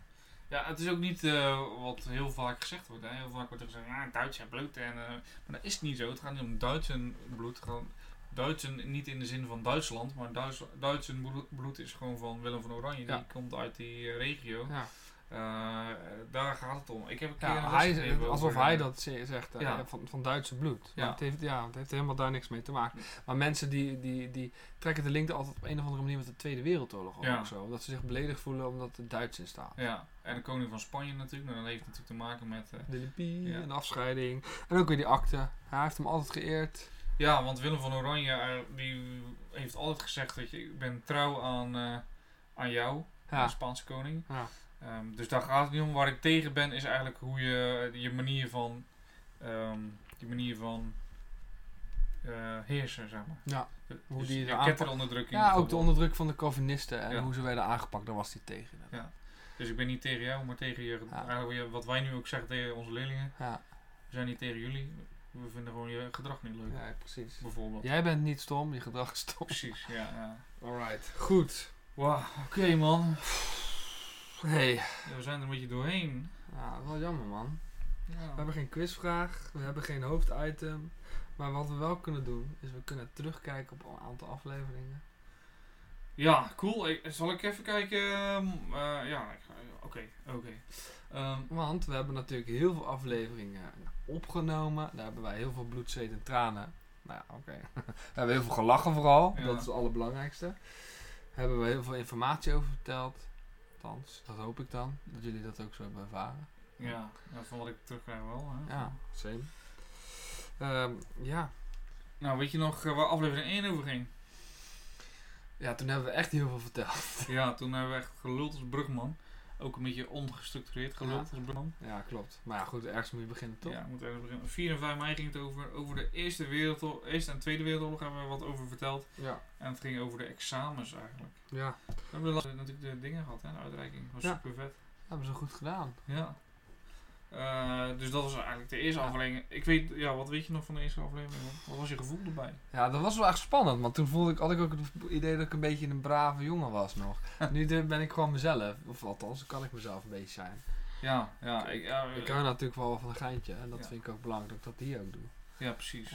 Ja, het is ook niet eh, wat heel vaak gezegd wordt. Hè. Heel vaak wordt er gezegd, ah, Duits en bloed. En, eh, maar dat is niet zo. Het gaat niet om Duits en bloed. Gewoon Duits en niet in de zin van Duitsland. Maar Duits, Duits en bloed, is gewoon van Willem van Oranje. Ja. Die komt uit die eh, regio. Ja. Eh, daar gaat het om. Ik heb een keer Ja, hij, alsof over, hij dat ze- zegt, eh, Ja. van, van Duitse bloed. Ja. Het, heeft, ja, het heeft helemaal daar niks mee te maken. Maar mensen die, die, die trekken de link altijd op een of andere manier met de Tweede Wereldoorlog Ja. ook zo. Dat ze zich beledigd voelen omdat het Duits in staat. Ja, en de koning van Spanje natuurlijk. Nou, dat heeft natuurlijk te maken met... eh, De Ja. en de afscheiding. En ook weer die akte. Hij heeft hem altijd geëerd. Ja, want Willem van Oranje die heeft altijd gezegd dat je ik ben trouw aan, aan jou, de Spaanse koning. Ja. Ehm, dus daar gaat het niet om. Waar ik tegen ben is eigenlijk hoe je je manier van ehm, je manier van eh, heersen, zeg maar. Ja. Dus Hoe die de er ketteronderdrukking. ja, ook de onderdruk van de Calvinisten en Ja. hoe ze werden aangepakt, daar was hij tegen. Ja. Dus ik ben niet tegen jou, maar tegen je, Ja. eigenlijk weer wat wij nu ook zeggen tegen onze leerlingen. Ja, We zijn niet tegen jullie. We vinden gewoon je gedrag niet leuk. ja precies. Bijvoorbeeld. Jij bent niet stom, je gedrag is stom. Precies, ja. ja. Alright. Goed. Wauw, oké man. Hey. Ja, we zijn er een beetje doorheen. Ja, wel jammer man. Ja. We hebben geen quizvraag, we hebben geen hoofditem. Maar wat we wel kunnen doen, is we kunnen terugkijken op een aantal afleveringen. Ja, cool. Ik, zal ik even kijken? ehm, eh, ja, oké, oké. Ehm, Want we hebben natuurlijk heel veel afleveringen opgenomen. Daar hebben wij heel veel bloed, zweet en tranen Nou ja, oké. *laughs* we hebben heel veel gelachen vooral. Ja. Dat is het allerbelangrijkste. Hebben we heel veel informatie over verteld. Althans, dat hoop ik dan. Dat jullie dat ook zo hebben ervaren. Ja, ja, van wat ik terugkrijg wel. Hè. Ja, same. Ehm, ja. Nou, weet je nog eh, waar aflevering 1 over ging? ja, toen hebben we echt heel veel verteld. Ja, toen hebben we echt geluld als brugman. Ook een beetje ongestructureerd geluld Ja. als brugman. Ja, klopt. Maar ja, goed, ergens moet je beginnen, toch? Ja, we moeten ergens beginnen. 4 en 5 mei ging het over. Over de Eerste, Wereldoorlog, Eerste en Tweede Wereldoorlog hebben we wat over verteld. Ja. En het ging over de examens eigenlijk. Ja, We hebben natuurlijk de dingen gehad, hè, de uitreiking. Dat was Ja. super vet. hebben ze goed gedaan. Ja. Eh, dus dat was eigenlijk de eerste Ja. aflevering. Ik weet, ja, wat weet je nog van de eerste aflevering? Wat was je gevoel erbij? Ja, dat was wel echt spannend. Want toen voelde ik, had ik ook het idee dat ik een beetje een brave jongen was nog. *laughs* nu ben ik gewoon mezelf. Of althans, kan ik mezelf een beetje zijn. Ja, ja, ik, ja, Ik hou natuurlijk wel van een geintje. En dat Ja. vind ik ook belangrijk dat ik dat hier ook doe. ja, precies.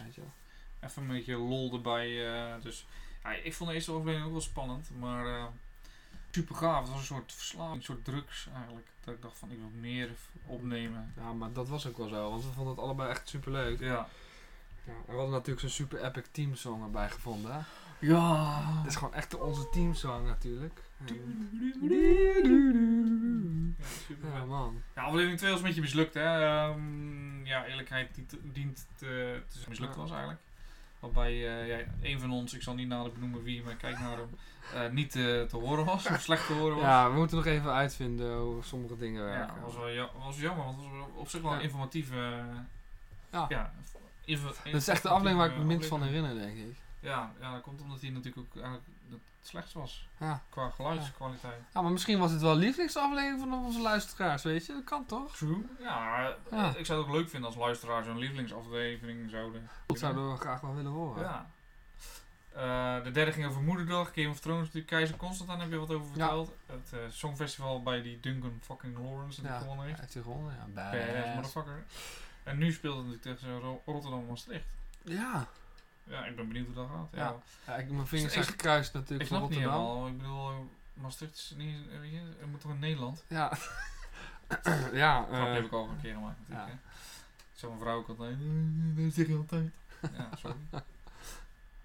Even een beetje lol erbij. eh, dus ja, ik vond de eerste aflevering ook wel spannend, maar eh, super gaaf. Het was een soort verslaving, een soort drugs eigenlijk. Dat ik dacht van ik wil meer opnemen. Ja, maar dat was ook wel zo. Want we vonden het allebei echt super leuk. Ja. Ja, we hadden natuurlijk zo'n super epic teamsong erbij gevonden. Hè? Ja. Het is gewoon echt onze teamsong natuurlijk. Ja, Ja, man. Ja, aflevering 2 was een beetje mislukt, hè. Ehm, ja, eerlijkheid dient, dient te, te mislukt was eigenlijk. Waarbij ja, een van ons, ik zal niet nader benoemen wie, maar kijk naar hem, eh, niet eh, te horen was, of slecht te horen was. Ja, we moeten nog even uitvinden hoe sommige dingen Ja, werken. was wel ja, was jammer, want het was op zich wel Ja. een informatieve... Ja. ja dat is echt de aflevering waar ik me minst van herinner, denk ik. Ja, ja, dat komt omdat hij natuurlijk ook eigenlijk het slechtst was. Ja. Qua geluidskwaliteit. ja, maar misschien was het wel lievelingsaflevering van onze luisteraars, weet je? Dat kan toch? True. Ja, ik zou het ook leuk vinden als luisteraars een lievelingsaflevering zouden. Dat zouden we graag wel willen horen. Ja. Eh, de derde ging over Moederdag. Game of Thrones natuurlijk. Keizer Constantijn heb je wat over Ja. verteld. Het eh, Songfestival bij die Duncan fucking Lawrence die Ja, gewonnen heeft. heeft hij gewonnen? Ja, Badass badass. motherfucker. En nu speelt het natuurlijk tegen Ro- Rotterdam Maastricht. Ja. Ja, ik ben benieuwd hoe dat gaat. Ja. Ja. ja ik, mijn vingers Ik- zijn gekruist Ik natuurlijk voor snap niet Rotterdam. helemaal. Ik bedoel, Maastricht is niet... weet je, het moet toch in Nederland? Ja. *clears throat* ja, Dat eh, heb ik al een keer gemaakt natuurlijk. ja. Zo mijn vrouw ook altijd... "Eh, Dat zeg je altijd. ja, sorry. *laughs*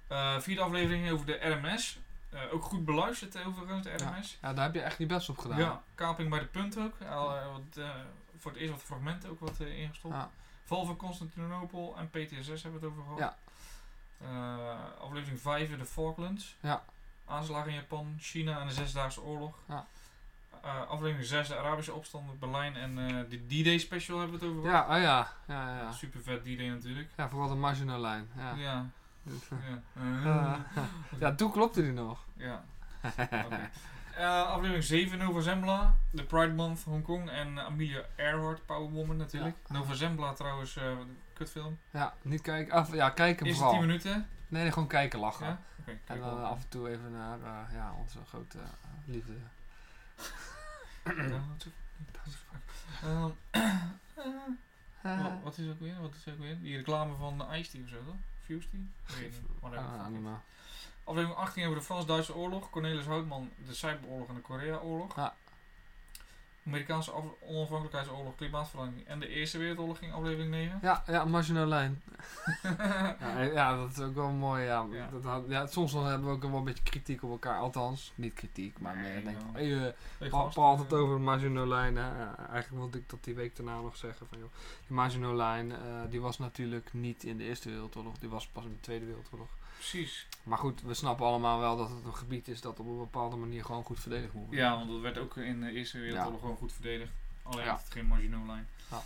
Eh, vierde aflevering over de RMS. Eh, ook goed beluisterd overigens, de RMS. ja, daar heb je echt niet best op gedaan. Ja, kaping bij de punt ook. Al, wat, eh, voor het eerst wat fragmenten ook wat ingestopt. Ja. Val van Constantinopel en PTSS hebben we het over gehad. Ja. Eh, aflevering 5, de Falklands. Ja. Aanslagen in Japan, China en de Zesdaagse Oorlog. Ja. Eh, aflevering 6, de Arabische opstand, Berlijn en eh, de D-Day special hebben we het over Ja, oh ja. Ja, ja, ja. Super vet D-Day natuurlijk. ja vooral de marginal lijn. Ja. Ja. *laughs* Ja. Eh, Ja. ja, toen klopte die nog. ja. *laughs* Aflevering 7, Nova Zembla, de Pride Month Hongkong en Amelia Earhart, Powerwoman natuurlijk. Ja. Nova Zembla trouwens, kutfilm. Ja, niet kijken. Af, ja, kijken Eerste vooral. 10 minuten. Nee, nee, gewoon kijken, lachen. Ja? En dan af en toe even naar eh, ja, onze grote eh, liefde. Ja, wat is- Ehm, Eh, *clears throat* wat- is ook weer? Wat is ook weer? Die reclame van Ice Tea of zo, toch? Fuse Tea? Ik weet niet. Whatever, ah. Aflevering 18 over de Frans-Duitse oorlog. Cornelis Houtman, de Cyberoorlog en de Korea-oorlog. Ja. Amerikaanse af- onafhankelijkheidsoorlog, klimaatverandering en de Eerste Wereldoorlog ging aflevering 9. Ja, ja, lijn. *laughs* Ja, eh, ja, dat is ook wel mooi. Ja. Ja. Dat had- ja, soms dan hebben we ook wel een beetje kritiek op elkaar. Althans, niet kritiek, maar Nee, meer denk hey, eh, Hey, Paul Paul had het eh, over de lijn. Eigenlijk wilde ik dat die week daarna nog zeggen van, joh, die lijn, die was natuurlijk niet in de Eerste Wereldoorlog. Die was pas in de Tweede Wereldoorlog. Precies. Maar goed, we snappen allemaal wel dat het een gebied is dat op een bepaalde manier gewoon goed verdedigd moet worden. Ja, want dat werd ook in de Eerste Wereldoorlog Ja. gewoon goed verdedigd. Alleen had het geen marginal lijn. Ja.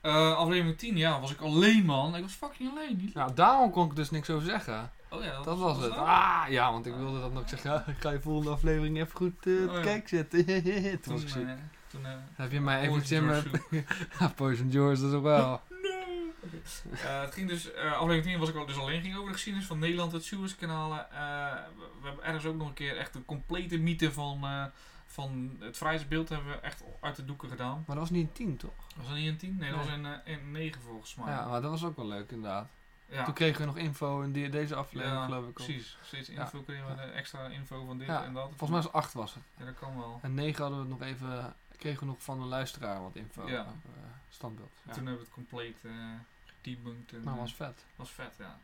Eh, aflevering 10, ja, was ik alleen man. Ik was fucking alleen. Niet? Ja, daarom kon ik dus niks over zeggen. Oh ja, Dat was het. nou? Ah, ja, want ik wilde dat nog zeggen. Ik *laughs* ga je volgende aflevering even goed eh Oh, ja. kijk zetten. Toen *laughs* Toen, was ik ziek. eh, toen, Heb je mij even *laughs* Ja, Poison George, dat is ook wel. Eh, het ging dus, eh, aflevering 10 was ik al dus alleen ging over de geschiedenis van Nederland, het Suezkanalen. Eh, we, hebben ergens ook nog een keer echt de complete mythe van, van het vrijheidsbeeld hebben we echt uit de doeken gedaan. Maar dat was niet een team, toch? Was dat niet in 10? Nee, dat Nee. was in, eh, in 9 volgens mij. Ja, maar dat was ook wel leuk inderdaad. Ja. Toen kregen we nog info in die, deze aflevering, Ja, geloof ik. Precies, steeds Ja. info kregen we de extra info van dit Ja, en dat. Volgens mij was het 8 was het. Ja, dat kan wel. En 9 hadden we het nog even, kregen we nog van een luisteraar wat info. Ja. standbeeld. Ja. Toen hebben we het compleet gedebunked en Nou, eh, was vet. was vet, ja.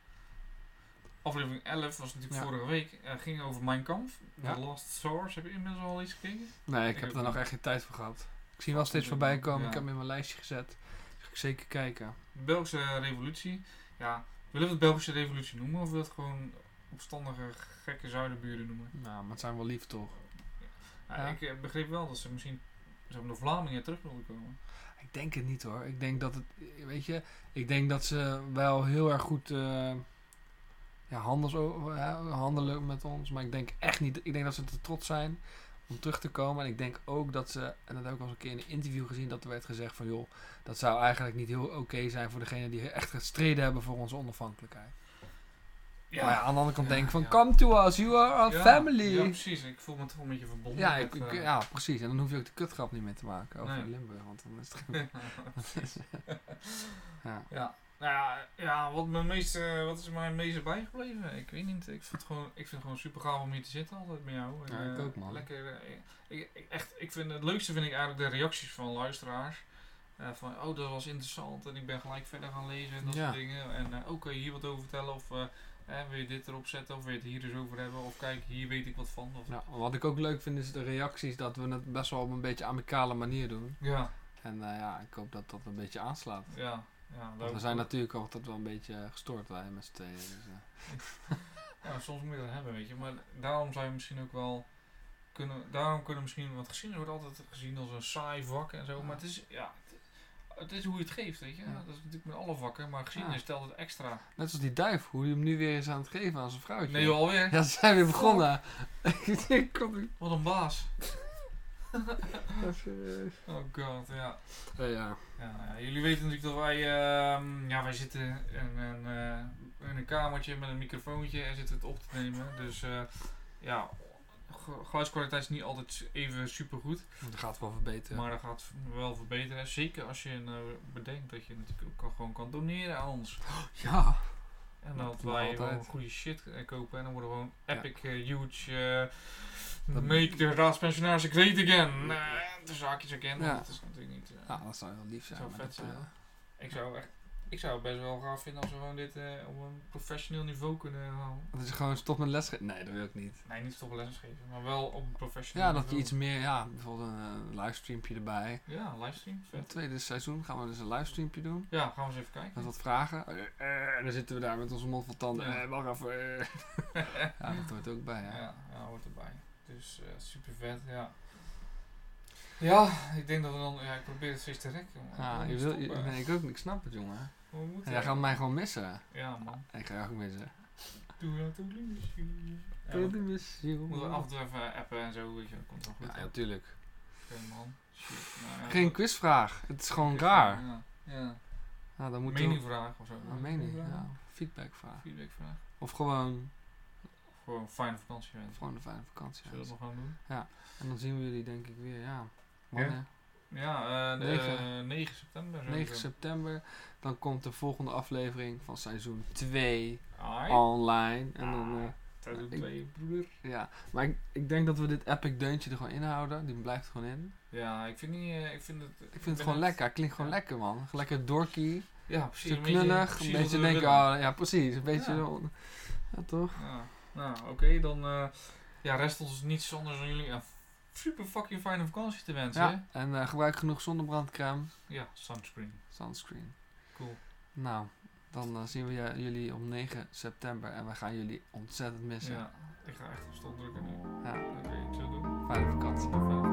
aflevering 11 was natuurlijk Ja. vorige week. eh, ging over Mein Kampf. Ja. The Last Source. Heb je inmiddels al iets gekeken? Nee, ik Ik heb er nog echt geen tijd voor gehad. Ik zie wel steeds voorbij komen. Ja. Ik heb hem in mijn lijstje gezet. Ik zeker kijken. Belgische revolutie. Ja, willen we het Belgische revolutie noemen? Of wil je het gewoon opstandige, gekke zuidenburen noemen? Nou, maar het zijn wel lief toch? Ja. Ik eh, begreep wel dat ze misschien maar, de Vlamingen terug wilden komen. Ik denk het niet hoor. Ik denk dat het, weet je, ik denk dat ze wel heel erg goed eh, ja, handels, handelen met ons. Maar ik denk echt niet, ik denk dat ze te trots zijn om terug te komen. En ik denk ook dat ze, en dat heb ik al eens een keer in een interview gezien, dat er werd gezegd van joh, dat zou eigenlijk niet heel oké zijn voor degenen die echt gestreden hebben voor onze onafhankelijkheid. Ja. Maar ja, aan de andere kant Ja, denk ik van ja. come to us, you are our Ja, family. Ja, Ja, precies. Ik voel me toch een beetje verbonden. met, ik- eh, ja, precies. En dan hoef je ook de kutgrap niet meer te maken over Nee. Limburg, want dan is het geen... *laughs* ja. Ja, nou ja, ja wat, mijn meest, wat is mij meeste bijgebleven? Ik weet niet. Ik vind het gewoon, ik vind het gewoon super gaaf om hier te zitten altijd met jou. En, Ja, ik eh, ook, man. Lekker. eh, ik, ik, echt, ik vind, het leukste vind ik eigenlijk de reacties van luisteraars. Van, oh, dat was interessant en ik ben gelijk verder gaan lezen en dat Ja. soort dingen. En ook kun je hier wat over vertellen of eh, wil je dit erop zetten of wil je het hier eens over hebben of kijk, hier weet ik wat van. Of, Ja, wat ik ook leuk vind is de reacties dat we het best wel op een beetje amicale manier doen. ja, En eh, ja, ik hoop dat dat een beetje aanslaat. ja. ja, we zijn natuurlijk altijd wel een beetje eh, gestoord wij met z'n tweeën. Dus, eh, *laughs* Ja, soms moet je dat hebben, weet je. Maar daarom zou je misschien ook wel kunnen. Daarom kunnen we misschien. Want geschiedenis wordt altijd gezien als een saai vak en zo. Ja. Maar het is. Ja, het, is hoe je het geeft, weet je. Ja. Dat is natuurlijk met alle vakken. Maar geschiedenis Ja. stelt het extra. net als die duif, hoe je hem nu weer is aan het geven aan zijn vrouwtje. Nee, joh, alweer. Ja, ze zijn weer begonnen. *laughs* Wat een baas. Serieus. Oh god, ja. Eh, ja. Ja, ja, jullie weten natuurlijk dat wij, ehm, ja, wij zitten in een, eh, in een kamertje met een microfoontje en zitten het op te nemen. Dus eh, ja, geluidskwaliteit is niet altijd even super goed. Dat gaat wel verbeteren. Maar dat gaat wel verbeteren. Zeker als je nou bedenkt dat je natuurlijk ook kan- gewoon kan doneren aan ons. *gasps* ja. En Dat wij gewoon goede shit eh, kopen. En dan worden we gewoon epic, eh, huge. eh, Dat- make the raadspensionaris great again. Uh, de zaakjes again. Ja. Dat is natuurlijk niet. eh, ja, dat zou wel lief zijn. Zou vet zijn. eh, Ik zou echt. Ik zou het best wel gaaf vinden als we gewoon dit eh, op een professioneel niveau kunnen halen. dat je gewoon stopt met lesgeven. Nee, dat wil ik niet. Nee, niet stoppen lessen geven, maar wel op een professioneel Ja, dat je iets meer, ja, bijvoorbeeld een eh, livestreampje erbij. Ja, livestream. Vet. het tweede seizoen gaan we dus een livestreampje doen. Ja, gaan we eens even kijken. Met wat vragen. Eh, en dan zitten we daar met onze mond vol tanden. Ja. Wacht even. *laughs* ja, dat hoort ook bij, hè. Ja, ja, hoort erbij. Dus super vet, ja. Ja, ik denk dat we dan. Ja, ik probeer het steeds te rekken. Ja, je wil, je, nee, ik ook. Ik snap het, jongen. Jij gaat mij gewoon missen. Ja, man. Ik ga jou ook missen. Doe dat ook. Ja, you. moeten we af en toe even appen en zo, weet je. Dat komt wel goed. Ja, hè? natuurlijk. Oké, man. Shit. Nou, ja, Geen quizvraag. Het is gewoon Quizvraag, raar. Ja. ja. Nou, dan moeten Meningvraag of zo. we... Een mening, ja. Feedbackvraag. Feedbackvraag. Of gewoon, Of gewoon een fijne vakantie gewoon een fijne vakantie. Zullen we dat nog gewoon doen? En dan zien we jullie denk ik weer, ja. Wanneer? Ja, eh, de- Negen. eh, 9 september. 9 sowieso. september. Dan komt de volgende aflevering van seizoen 2 Ai. online. En dan, Ah, eh, ik- twee, broeder. ja. Maar ik, ik denk dat we dit epic deuntje er gewoon inhouden. Die blijft gewoon in. Ja, ik vind niet, eh, ik vind het... Ik vind het gewoon lekker. Klinkt gewoon Ja. lekker, man. Lekker dorky. Ja, precies. Een beetje- knullig. Een beetje denken, ah, ja precies. Een beetje, Ja. zo- ja toch? Ja. Nou, oké, dan eh, ja, rest ons niets anders dan jullie een super fucking fijne vakantie te wensen. Ja, en gebruik genoeg zonnebrandcrème. ja sunscreen. Sunscreen. Cool. Nou, dan eh, zien we jullie op 9 september. En we gaan jullie ontzettend missen. Ja, ik ga echt op stop drukken nu. Ja. Oké, ik zal doen. Fijne vakantie.